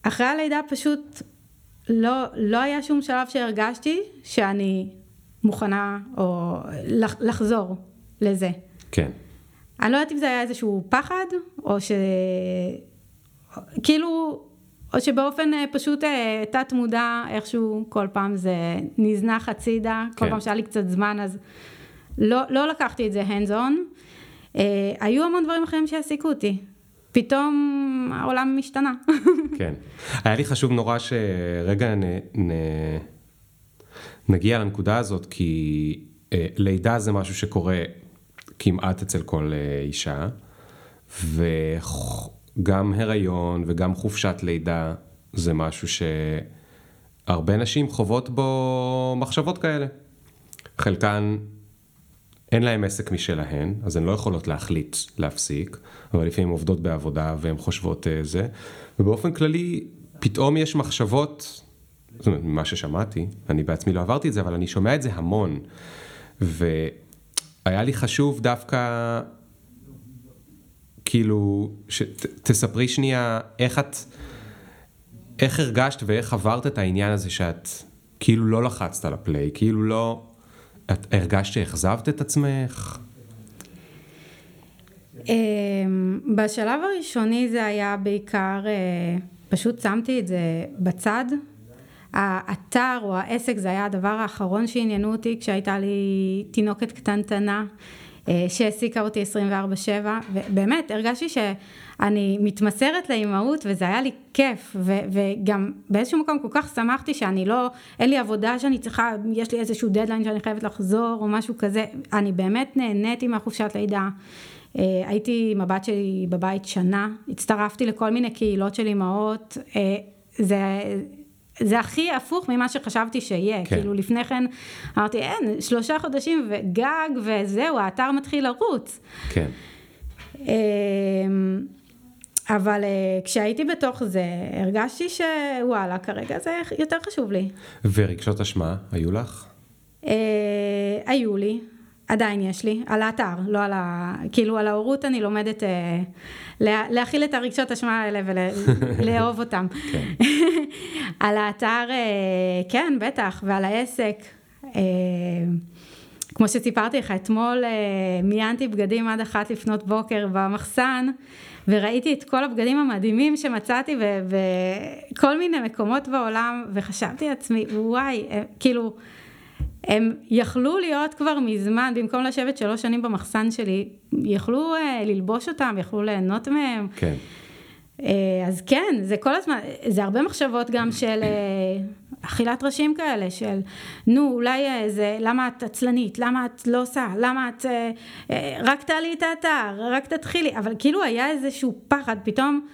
אחרי הלידה פשוט לא, לא היה שום שלב שהרגשתי שאני מוכנה או לחזור לזה. כן. אני לא יודעת אם זה היה איזשהו פחד, או ש... כאילו, או שבאופן אה, פשוט אה, תת מודע, איכשהו כל פעם זה נזנח הצידה, כן. כל פעם שהיה לי קצת זמן אז לא, לא לקחתי את זה hands on. אה, היו המון דברים אחרים שהעסיקו אותי. פתאום העולם משתנה. כן. היה לי חשוב נורא שרגע נ, נ, נגיע לנקודה הזאת, כי אה, לידה זה משהו שקורה כמעט אצל כל אה, אישה, ו... גם הריון וגם חופשת לידה זה משהו שהרבה נשים חוות בו מחשבות כאלה. חלקן אין להן עסק משלהן, אז הן לא יכולות להחליט להפסיק, אבל לפעמים עובדות בעבודה והן חושבות אה, זה, ובאופן כללי פתאום יש מחשבות, זאת אומרת, ממה ששמעתי, אני בעצמי לא עברתי את זה, אבל אני שומע את זה המון, והיה לי חשוב דווקא כאילו, תספרי שנייה איך את, איך הרגשת ואיך עברת את העניין הזה שאת כאילו לא לחצת על הפליי, כאילו לא, את הרגשת שאכזבת את עצמך? אמ, בשלב הראשוני זה היה בעיקר, אה, פשוט שמתי את זה בצד. האתר או העסק זה היה הדבר האחרון שעניינו אותי כשהייתה לי תינוקת קטנטנה. אה, שהעסיקה אותי 24/7, ובאמת הרגשתי שאני מתמסרת לאימהות וזה היה לי כיף, ו- וגם באיזשהו מקום כל כך שמחתי שאני לא, אין לי עבודה שאני צריכה, יש לי איזשהו דדליין שאני חייבת לחזור או משהו כזה, אני באמת נהניתי מהחופשת לידה. אה, הייתי עם הבת שלי בבית שנה, הצטרפתי לכל מיני קהילות של אימהות, אה, זה זה הכי הפוך ממה שחשבתי שיהיה, כן. כאילו לפני כן אמרתי אין, שלושה חודשים וגג וזהו, האתר מתחיל לרוץ. כן. אמ, אבל אה, כשהייתי בתוך זה, הרגשתי שוואלה, כרגע זה יותר חשוב לי. ורגשות אשמה, היו לך? אה, היו לי, עדיין יש לי, על האתר, לא על ה... כאילו על ההורות אני לומדת אה, לה, להכיל את הרגשות אשמה האלה ולאהוב אותם. כן. על האתר, אה, כן, בטח, ועל העסק. אה, כמו שסיפרתי לך, אתמול אה, מיינתי בגדים עד אחת לפנות בוקר במחסן, וראיתי את כל הבגדים המדהימים שמצאתי וכל מיני מקומות בעולם, וחשבתי לעצמי, וואי, כאילו, הם יכלו להיות כבר מזמן, במקום לשבת שלוש שנים במחסן שלי, יכלו uh, ללבוש אותם, יכלו ליהנות מהם. כן. Uh, אז כן, זה כל הזמן, זה הרבה מחשבות גם של uh, אכילת ראשים כאלה, של נו, אולי uh, זה, למה את עצלנית, למה את לא עושה, למה את, uh, uh, רק תעלי את האתר, רק תתחילי, אבל כאילו היה איזשהו פחד, פתאום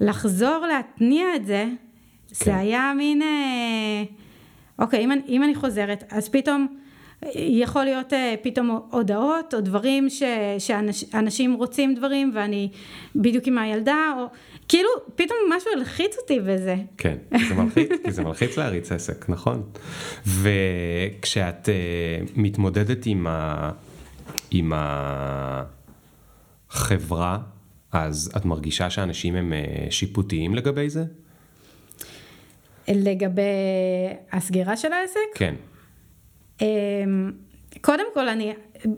לחזור להתניע את זה, כן. זה היה מין... Uh, אוקיי, אם, אם אני חוזרת, אז פתאום יכול להיות אה, פתאום הודעות או דברים ש, שאנשים רוצים דברים ואני בדיוק עם הילדה, או כאילו פתאום משהו הלחיץ אותי בזה. כן, זה מלחיץ, כי זה מלחיץ להריץ עסק, נכון. וכשאת uh, מתמודדת עם, ה, עם החברה, אז את מרגישה שאנשים הם uh, שיפוטיים לגבי זה? לגבי הסגירה של העסק? כן. אמ, קודם כל, אני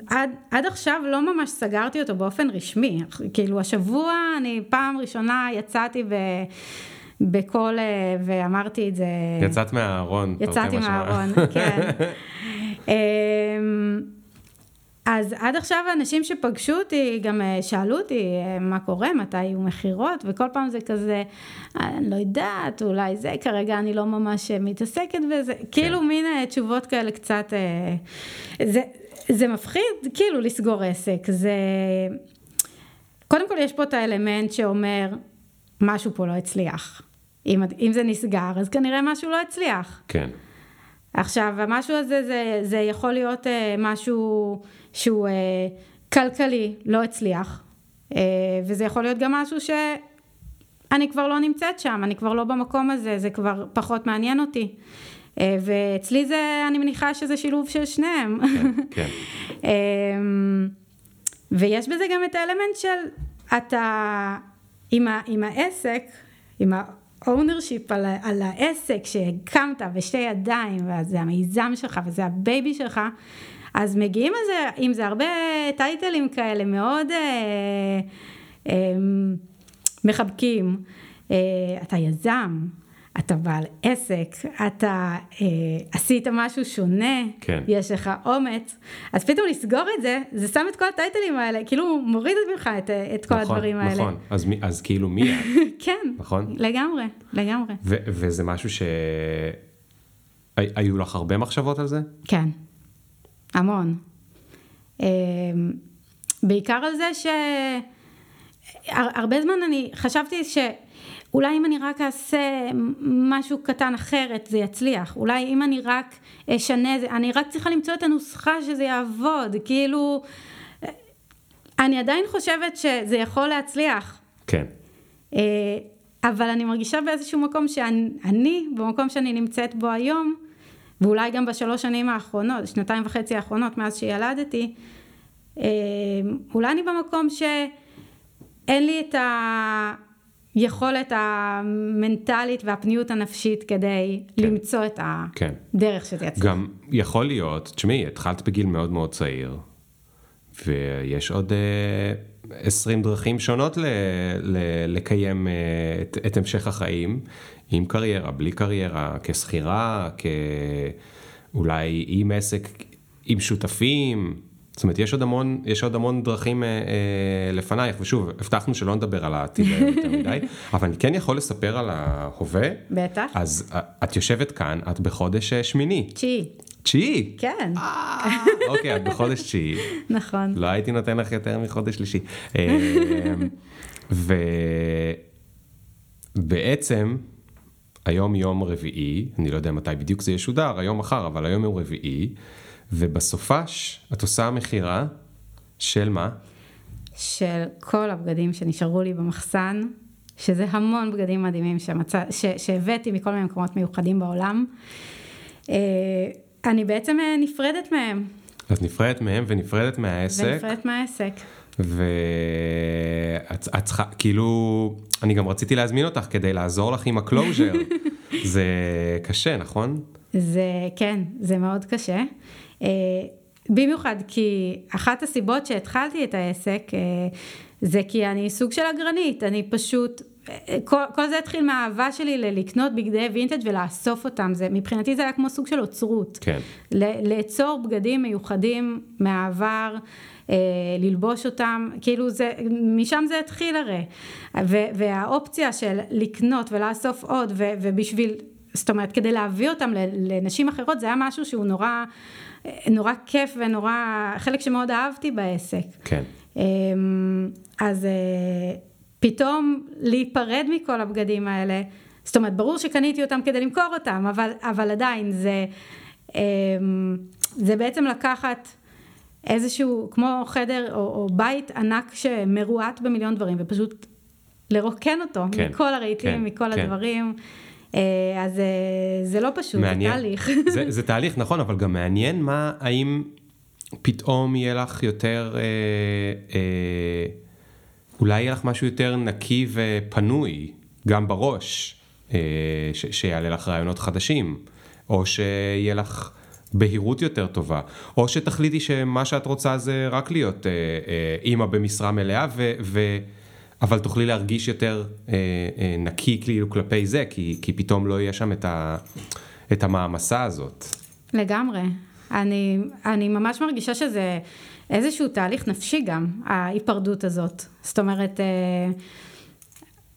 עד, עד עכשיו לא ממש סגרתי אותו באופן רשמי. כאילו, השבוע אני פעם ראשונה יצאתי ב... בקול אה, ואמרתי את זה. יצאת מהארון. יצאתי מהארון, כן. אז עד עכשיו האנשים שפגשו אותי גם אה, שאלו אותי אה, מה קורה, מתי יהיו מכירות, וכל פעם זה כזה, אני לא יודעת, אולי זה, כרגע אני לא ממש אה, מתעסקת בזה, כן. כאילו מין תשובות כאלה קצת, זה, זה מפחיד כאילו לסגור עסק, זה, קודם כל יש פה את האלמנט שאומר, משהו פה לא הצליח. אם, אם זה נסגר, אז כנראה משהו לא הצליח. כן. עכשיו, המשהו הזה, זה, זה יכול להיות משהו שהוא אה, כלכלי, לא הצליח, אה, וזה יכול להיות גם משהו שאני כבר לא נמצאת שם, אני כבר לא במקום הזה, זה כבר פחות מעניין אותי. אה, ואצלי זה, אני מניחה שזה שילוב של שניהם. כן, כן. אה, ויש בזה גם את האלמנט של אתה עם, ה, עם העסק, עם ה-ownership על, על העסק שהקמת בשתי ידיים, וזה המיזם שלך וזה הבייבי שלך, אז מגיעים לזה, עם זה הרבה טייטלים כאלה מאוד אה, אה, מחבקים. אה, אתה יזם, אתה בעל עסק, אתה אה, עשית משהו שונה, כן. יש לך אומץ, אז פתאום לסגור את זה, זה שם את כל הטייטלים האלה, כאילו מוריד ממך את, את כל נכון, הדברים האלה. נכון, אז, אז כאילו מי את? כן, נכון? לגמרי, לגמרי. ו- וזה משהו ש... היו לך הרבה מחשבות על זה? כן. המון. אמ, בעיקר על זה שהרבה זמן אני חשבתי שאולי אם אני רק אעשה משהו קטן אחרת זה יצליח, אולי אם אני רק אשנה, אני רק צריכה למצוא את הנוסחה שזה יעבוד, כאילו, אני עדיין חושבת שזה יכול להצליח. כן. אה, אבל אני מרגישה באיזשהו מקום שאני, במקום שאני נמצאת בו היום, ואולי גם בשלוש שנים האחרונות, שנתיים וחצי האחרונות מאז שילדתי, אה, אולי אני במקום שאין לי את היכולת המנטלית והפניות הנפשית כדי כן. למצוא את כן. הדרך כן. שזה יצליח. גם יכול להיות, תשמעי, התחלת בגיל מאוד מאוד צעיר, ויש עוד... uh, 20 דרכים שונות ל- ל- לקיים uh, את, את המשך החיים. עם קריירה, בלי קריירה, כשכירה, כאולי עם עסק, עם שותפים. זאת אומרת, יש עוד המון, יש עוד המון דרכים אה, אה, לפנייך, ושוב, הבטחנו שלא נדבר על העתיד יותר מדי, אבל אני כן יכול לספר על ההווה. בטח. אז אה, את יושבת כאן, את בחודש אה, שמיני. תשיעי. תשיעי? כן. אה, אוקיי, את בחודש תשיעי. נכון. לא הייתי נותן לך יותר מחודש שלישי. ובעצם, היום יום רביעי, אני לא יודע מתי בדיוק זה ישודר, היום מחר, אבל היום יום רביעי, ובסופש את עושה מכירה של מה? של כל הבגדים שנשארו לי במחסן, שזה המון בגדים מדהימים שמצא, ש, שהבאתי מכל מיני מקומות מיוחדים בעולם. אה, אני בעצם אה, נפרדת מהם. אז נפרדת מהם ונפרדת מהעסק. ונפרדת מהעסק. ואת צריכה, כאילו, אני גם רציתי להזמין אותך כדי לעזור לך עם ה closure. זה קשה, נכון? זה, כן, זה מאוד קשה. אה, במיוחד כי אחת הסיבות שהתחלתי את העסק, אה, זה כי אני סוג של אגרנית, אני פשוט, כל, כל זה התחיל מהאהבה שלי לקנות בגדי וינטג' ולאסוף אותם, זה, מבחינתי זה היה כמו סוג של אוצרות. כן. לאצור בגדים מיוחדים מהעבר. אה, ללבוש אותם, כאילו זה, משם זה התחיל הרי. ו, והאופציה של לקנות ולאסוף עוד, ו, ובשביל, זאת אומרת, כדי להביא אותם לנשים אחרות, זה היה משהו שהוא נורא, נורא כיף ונורא, חלק שמאוד אהבתי בעסק. כן. אמ, אז אה, פתאום להיפרד מכל הבגדים האלה, זאת אומרת, ברור שקניתי אותם כדי למכור אותם, אבל, אבל עדיין זה, אמ, זה בעצם לקחת איזשהו, כמו חדר או, או בית ענק שמרועט במיליון דברים, ופשוט לרוקן אותו כן, מכל הרהיטים, כן, מכל כן. הדברים. אה, אז אה, זה לא פשוט, מעניין. זה תהליך. זה, זה תהליך, נכון, אבל גם מעניין מה, האם פתאום יהיה לך יותר, אה, אה, אולי יהיה לך משהו יותר נקי ופנוי, גם בראש, אה, ש, שיעלה לך רעיונות חדשים, או שיהיה לך בהירות יותר טובה, או שתחליטי שמה שאת רוצה זה רק להיות אה, אה, אימא במשרה מלאה, ו, ו, אבל תוכלי להרגיש יותר אה, אה, נקי כאילו כלפי זה, כי, כי פתאום לא יהיה שם את, ה, את המעמסה הזאת. לגמרי. אני, אני ממש מרגישה שזה איזשהו תהליך נפשי גם, ההיפרדות הזאת. זאת אומרת, אה,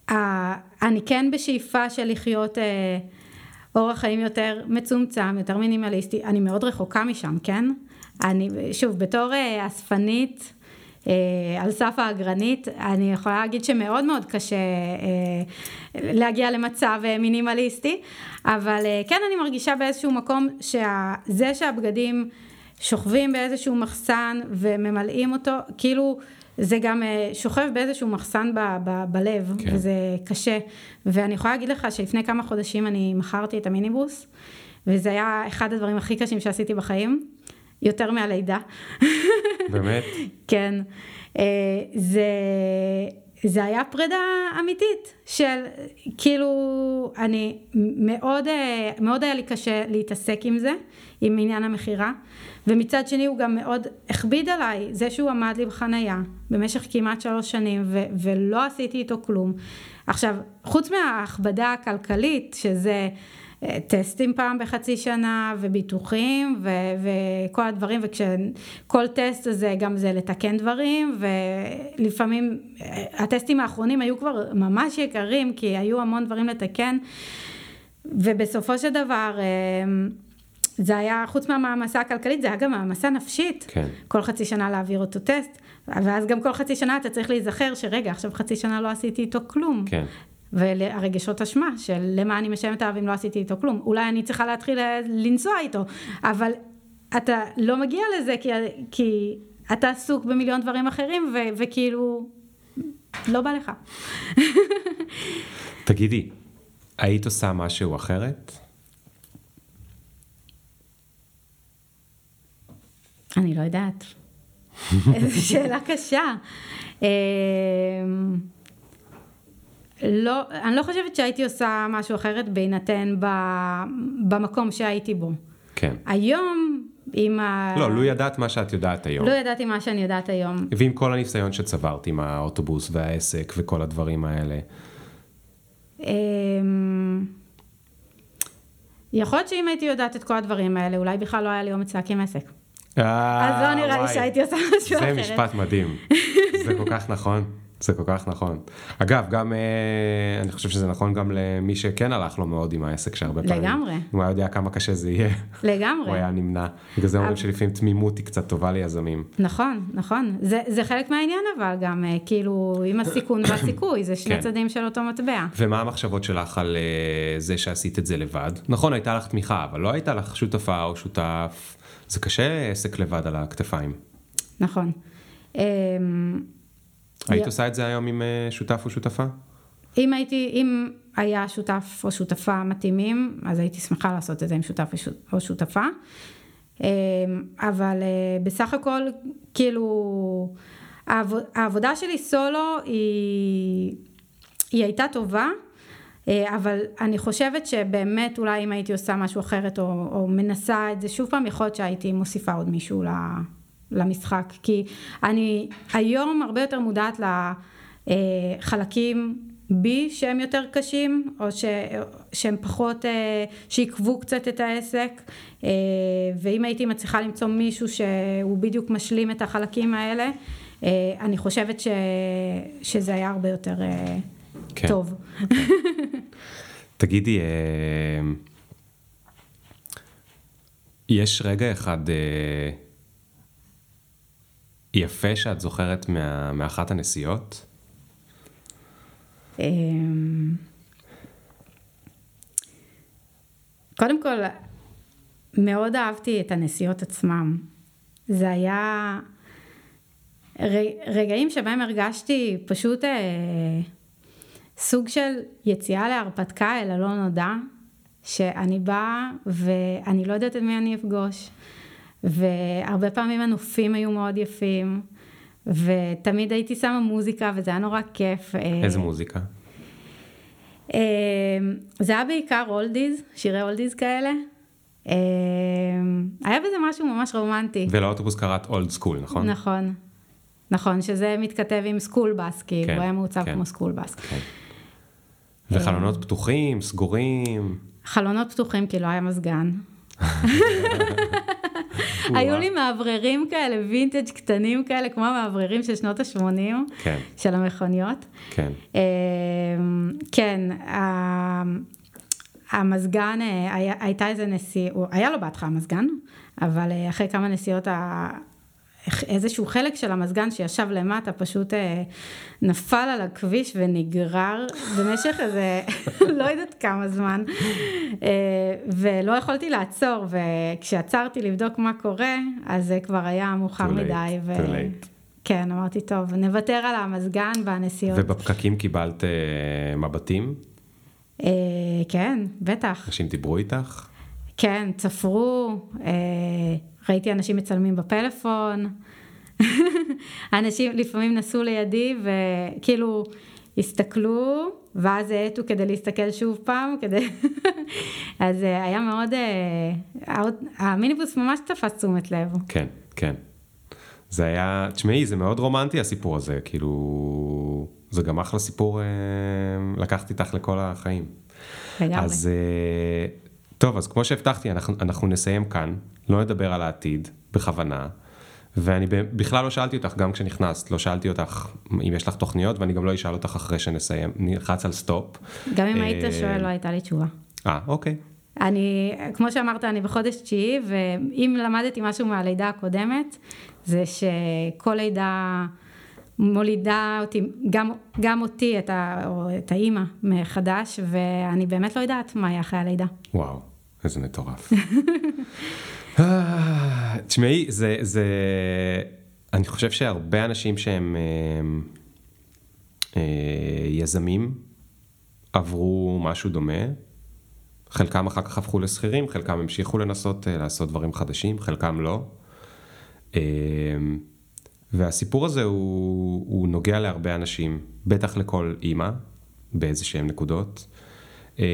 אה, אני כן בשאיפה של לחיות... אה, אורח חיים יותר מצומצם, יותר מינימליסטי, אני מאוד רחוקה משם, כן? אני, שוב, בתור אה, אספנית, על סף האגרנית, אני יכולה להגיד שמאוד מאוד קשה אה, להגיע למצב אה, מינימליסטי, אבל אה, כן אני מרגישה באיזשהו מקום שזה שהבגדים שוכבים באיזשהו מחסן וממלאים אותו, כאילו זה גם אה, שוכב באיזשהו מחסן ב, ב, בלב, כן. וזה קשה. ואני יכולה להגיד לך שלפני כמה חודשים אני מכרתי את המיניבוס, וזה היה אחד הדברים הכי קשים שעשיתי בחיים, יותר מהלידה. באמת? כן. אה, זה... זה היה פרידה אמיתית של כאילו אני מאוד אה, מאוד היה לי קשה להתעסק עם זה עם עניין המכירה ומצד שני הוא גם מאוד הכביד עליי זה שהוא עמד לי בחנייה במשך כמעט שלוש שנים ו- ולא עשיתי איתו כלום עכשיו חוץ מההכבדה הכלכלית שזה טסטים פעם בחצי שנה וביטוחים ו- וכל הדברים וכשכל טסט הזה גם זה לתקן דברים ולפעמים הטסטים האחרונים היו כבר ממש יקרים כי היו המון דברים לתקן ובסופו של דבר אמ, זה היה חוץ מהמעמסה הכלכלית זה היה גם מעמסה נפשית כן. כל חצי שנה להעביר אותו טסט ואז גם כל חצי שנה אתה צריך להיזכר שרגע עכשיו חצי שנה לא עשיתי איתו כלום כן. והרגשות אשמה של למה אני משלמת עליו אם לא עשיתי איתו כלום. אולי אני צריכה להתחיל לנסוע איתו, אבל אתה לא מגיע לזה כי, כי אתה עסוק במיליון דברים אחרים ו, וכאילו לא בא לך. תגידי, היית עושה משהו אחרת? אני לא יודעת. איזו שאלה קשה. לא, אני לא חושבת שהייתי עושה משהו אחרת בהינתן ב, במקום שהייתי בו. כן. היום, עם ה... לא, לו ידעת מה שאת יודעת היום. לא ידעתי מה שאני יודעת היום. ועם כל הניסיון שצברת עם האוטובוס והעסק וכל הדברים האלה. אמ, יכול להיות שאם הייתי יודעת את כל הדברים האלה, אולי בכלל לא היה לי אומץ להקים עסק. אה, אז לא נראה לי שהייתי עושה משהו אחרת. זה משפט מדהים. זה כל כך נכון. זה כל כך נכון. אגב, גם, אה, אני חושב שזה נכון גם למי שכן הלך לו מאוד עם העסק שהרבה פעמים. לגמרי. הוא היה יודע כמה קשה זה יהיה. לגמרי. הוא היה נמנע. בגלל זה אומרים שלפעמים תמימות היא קצת טובה ליזמים. נכון, נכון. זה, זה חלק מהעניין אבל גם, אה, כאילו, עם הסיכון והסיכוי, זה שני כן. צדדים של אותו מטבע. ומה המחשבות שלך על אה, זה שעשית את זה לבד? נכון, הייתה לך תמיכה, אבל לא הייתה לך שותפה או שותף. זה קשה עסק לבד על הכתפיים. נכון. היית עושה את זה היום עם אה, שותף או שותפה? אם הייתי, אם היה שותף או שותפה מתאימים, אז הייתי שמחה לעשות את זה עם שותף או שותפה. אמ, אבל אה, בסך הכל, כאילו, העבודה שלי סולו היא, היא הייתה טובה, אה, אבל אני חושבת שבאמת אולי אם הייתי עושה משהו אחרת או, או מנסה את זה שוב פעם, יכול להיות שהייתי מוסיפה עוד מישהו למשחק, כי אני היום הרבה יותר מודעת לחלקים בי שהם יותר קשים, או ש, שהם פחות, אה, שעיכבו קצת את העסק, אה, ואם הייתי מצליחה למצוא מישהו שהוא בדיוק משלים את החלקים האלה, אה, אני חושבת ש, שזה היה הרבה יותר כן. טוב. תגידי, יש רגע אחד יפה שאת זוכרת מה, מאחת הנסיעות? אמ, קודם כל, מאוד אהבתי את הנסיעות עצמם. זה היה רגעים שבהם הרגשתי פשוט אה, סוג של יציאה להרפתקה אל הלא נודע, שאני באה ואני לא יודעת את מי אני אפגוש, והרבה פעמים הנופים היו מאוד יפים. ותמיד הייתי שמה מוזיקה וזה היה נורא כיף. אה, איזה מוזיקה? אה, זה היה בעיקר oldies, שירי oldies כאלה. אה, היה בזה משהו ממש רומנטי. ולאוטובוס קראת אולד סקול, נכון? נכון. נכון, שזה מתכתב עם school bus, כי כן, הוא היה מעוצב כן, כמו school bus. כן. וחלונות פתוחים, סגורים? חלונות פתוחים כי לא היה מזגן. היו לי מאווררים כאלה, וינטג' קטנים כאלה, כמו המאווררים של שנות ה-80, כן. של המכוניות. כן. אמ, כן, המזגן, אה, הייתה איזה נסיעה, היה לו בהתחלה מזגן, אבל אה, אחרי כמה נסיעות איזשהו חלק של המזגן שישב למטה פשוט אה, נפל על הכביש ונגרר במשך איזה לא יודעת כמה זמן אה, ולא יכולתי לעצור וכשעצרתי לבדוק מה קורה אז זה כבר היה מאוחר מדי. ו... כן, אמרתי טוב, נוותר על המזגן והנסיעות. ובפקקים קיבלת אה, מבטים? אה, כן, בטח. אנשים דיברו איתך? כן, צפרו, אה, ראיתי אנשים מצלמים בפלאפון, אנשים לפעמים נסעו לידי וכאילו הסתכלו, ואז האטו כדי להסתכל שוב פעם, כדי... אז אה, היה מאוד, אה, המיניבוס ממש תפס תשומת לב. כן, כן. זה היה, תשמעי, זה מאוד רומנטי הסיפור הזה, כאילו, זה גם אחלה סיפור לקחתי איתך לכל החיים. לגמרי. אז טוב, אז כמו שהבטחתי, אנחנו, אנחנו נסיים כאן, לא נדבר על העתיד, בכוונה. ואני בכלל לא שאלתי אותך, גם כשנכנסת, לא שאלתי אותך אם יש לך תוכניות, ואני גם לא אשאל אותך אחרי שנסיים, נלחץ על סטופ. גם אם היית אה, שואל, לא הייתה לי תשובה. אה, אוקיי. אני, כמו שאמרת, אני בחודש תשיעי, ואם למדתי משהו מהלידה הקודמת, זה שכל לידה מולידה אותי, גם, גם אותי, את, ה, או את האימא מחדש, ואני באמת לא יודעת מה יהיה אחרי הלידה. וואו. איזה מטורף. אה, תשמעי, זה, זה, אני חושב שהרבה אנשים שהם אה, אה, יזמים עברו משהו דומה. חלקם אחר כך הפכו לשכירים, חלקם המשיכו לנסות אה, לעשות דברים חדשים, חלקם לא. אה, והסיפור הזה הוא, הוא נוגע להרבה אנשים, בטח לכל אימא, באיזה שהם נקודות. אה,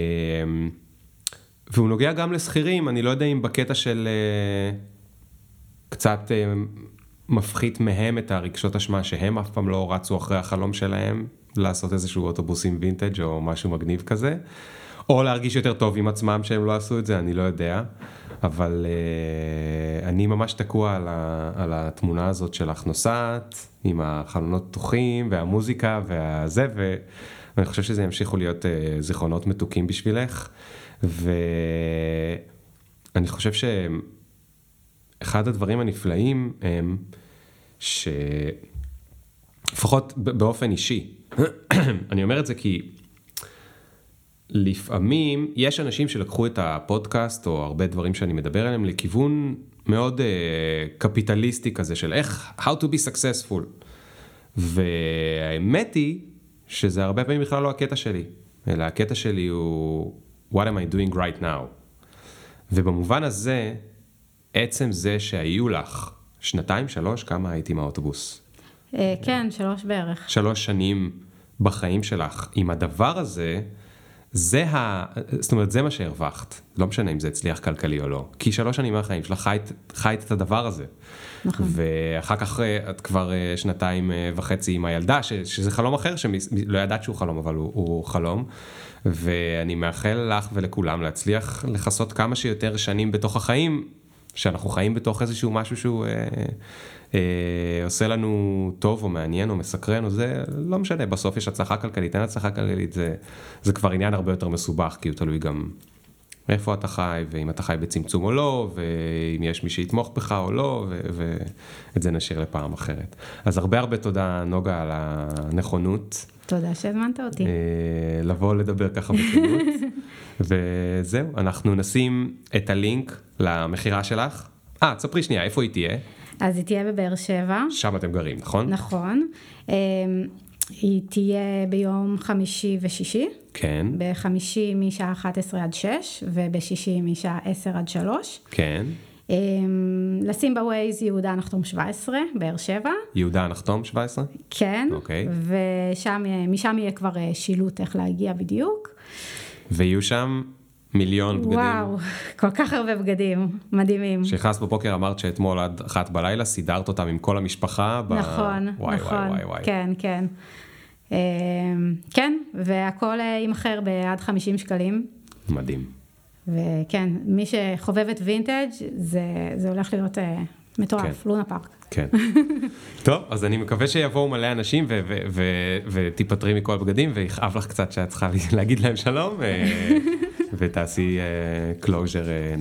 והוא נוגע גם לשכירים, אני לא יודע אם בקטע של uh, קצת uh, מפחית מהם את הרגשות אשמה שהם אף פעם לא רצו אחרי החלום שלהם לעשות איזשהו אוטובוס עם וינטג' או משהו מגניב כזה, או להרגיש יותר טוב עם עצמם שהם לא עשו את זה, אני לא יודע, אבל uh, אני ממש תקוע על, על התמונה הזאת שלך נוסעת, עם החלונות פתוחים והמוזיקה והזה, ואני חושב שזה ימשיכו להיות זיכרונות מתוקים בשבילך. ואני חושב שאחד הדברים הנפלאים הם שלפחות באופן אישי, אני אומר את זה כי לפעמים יש אנשים שלקחו את הפודקאסט או הרבה דברים שאני מדבר עליהם לכיוון מאוד uh, קפיטליסטי כזה של איך, how to be successful. והאמת היא שזה הרבה פעמים בכלל לא הקטע שלי, אלא הקטע שלי הוא what am I doing right now. ובמובן הזה, עצם זה שהיו לך שנתיים, שלוש, כמה הייתי עם האוטובוס? כן, שלוש בערך. שלוש שנים בחיים שלך. עם הדבר הזה, זה ה... זאת אומרת, זה מה שהרווחת. לא משנה אם זה הצליח כלכלי או לא. כי שלוש שנים מהחיים שלך חיית, חיית את הדבר הזה. נכון. ואחר כך אה, את כבר אה, שנתיים אה, וחצי עם הילדה, ש, שזה חלום אחר, שלא ידעת שהוא חלום, אבל הוא, הוא חלום. ואני מאחל לך ולכולם להצליח לכסות כמה שיותר שנים בתוך החיים, שאנחנו חיים בתוך איזשהו משהו שהוא... אה, אה, עושה לנו טוב או מעניין או מסקרן או זה, לא משנה, בסוף יש הצלחה כלכלית, אין הצלחה כלכלית, זה, זה כבר עניין הרבה יותר מסובך, כי הוא תלוי גם איפה אתה חי, ואם אתה חי בצמצום או לא, ואם יש מי שיתמוך בך או לא, ואת זה נשאיר לפעם אחרת. אז הרבה הרבה תודה, נוגה, על הנכונות. תודה שהזמנת אותי. אה, לבוא לדבר ככה בכנות. וזהו, אנחנו נשים את הלינק למכירה שלך. אה, תספרי שנייה, איפה היא תהיה? אז היא תהיה בבאר שבע. שם אתם גרים, נכון? נכון. אמ, היא תהיה ביום חמישי ושישי. כן. בחמישי משעה 11 עד 6, ובשישי משעה 10 עד 3. כן. אמ, לשים בווייז יהודה נחתום 17, באר שבע. יהודה נחתום 17? כן. אוקיי. ומשם יהיה כבר אה, שילוט איך להגיע בדיוק. ויהיו שם מיליון בגדים. וואו, כל כך הרבה בגדים, מדהימים. כשנכנסת בבוקר אמרת שאתמול עד אחת בלילה סידרת אותם עם כל המשפחה. ב... נכון, וואי, נכון, וואי, וואי, וואי. כן, כן. אמ, כן, והכל אה, יימכר בעד 50 שקלים. מדהים. וכן, מי שחובבת וינטג' זה, זה הולך להיות אה, מטורף, כן. לונה פארק. כן. טוב, אז אני מקווה שיבואו מלא אנשים ותיפטרי מכל הבגדים ויכאב לך קצת שאת צריכה להגיד להם שלום. ותעשי closure uh,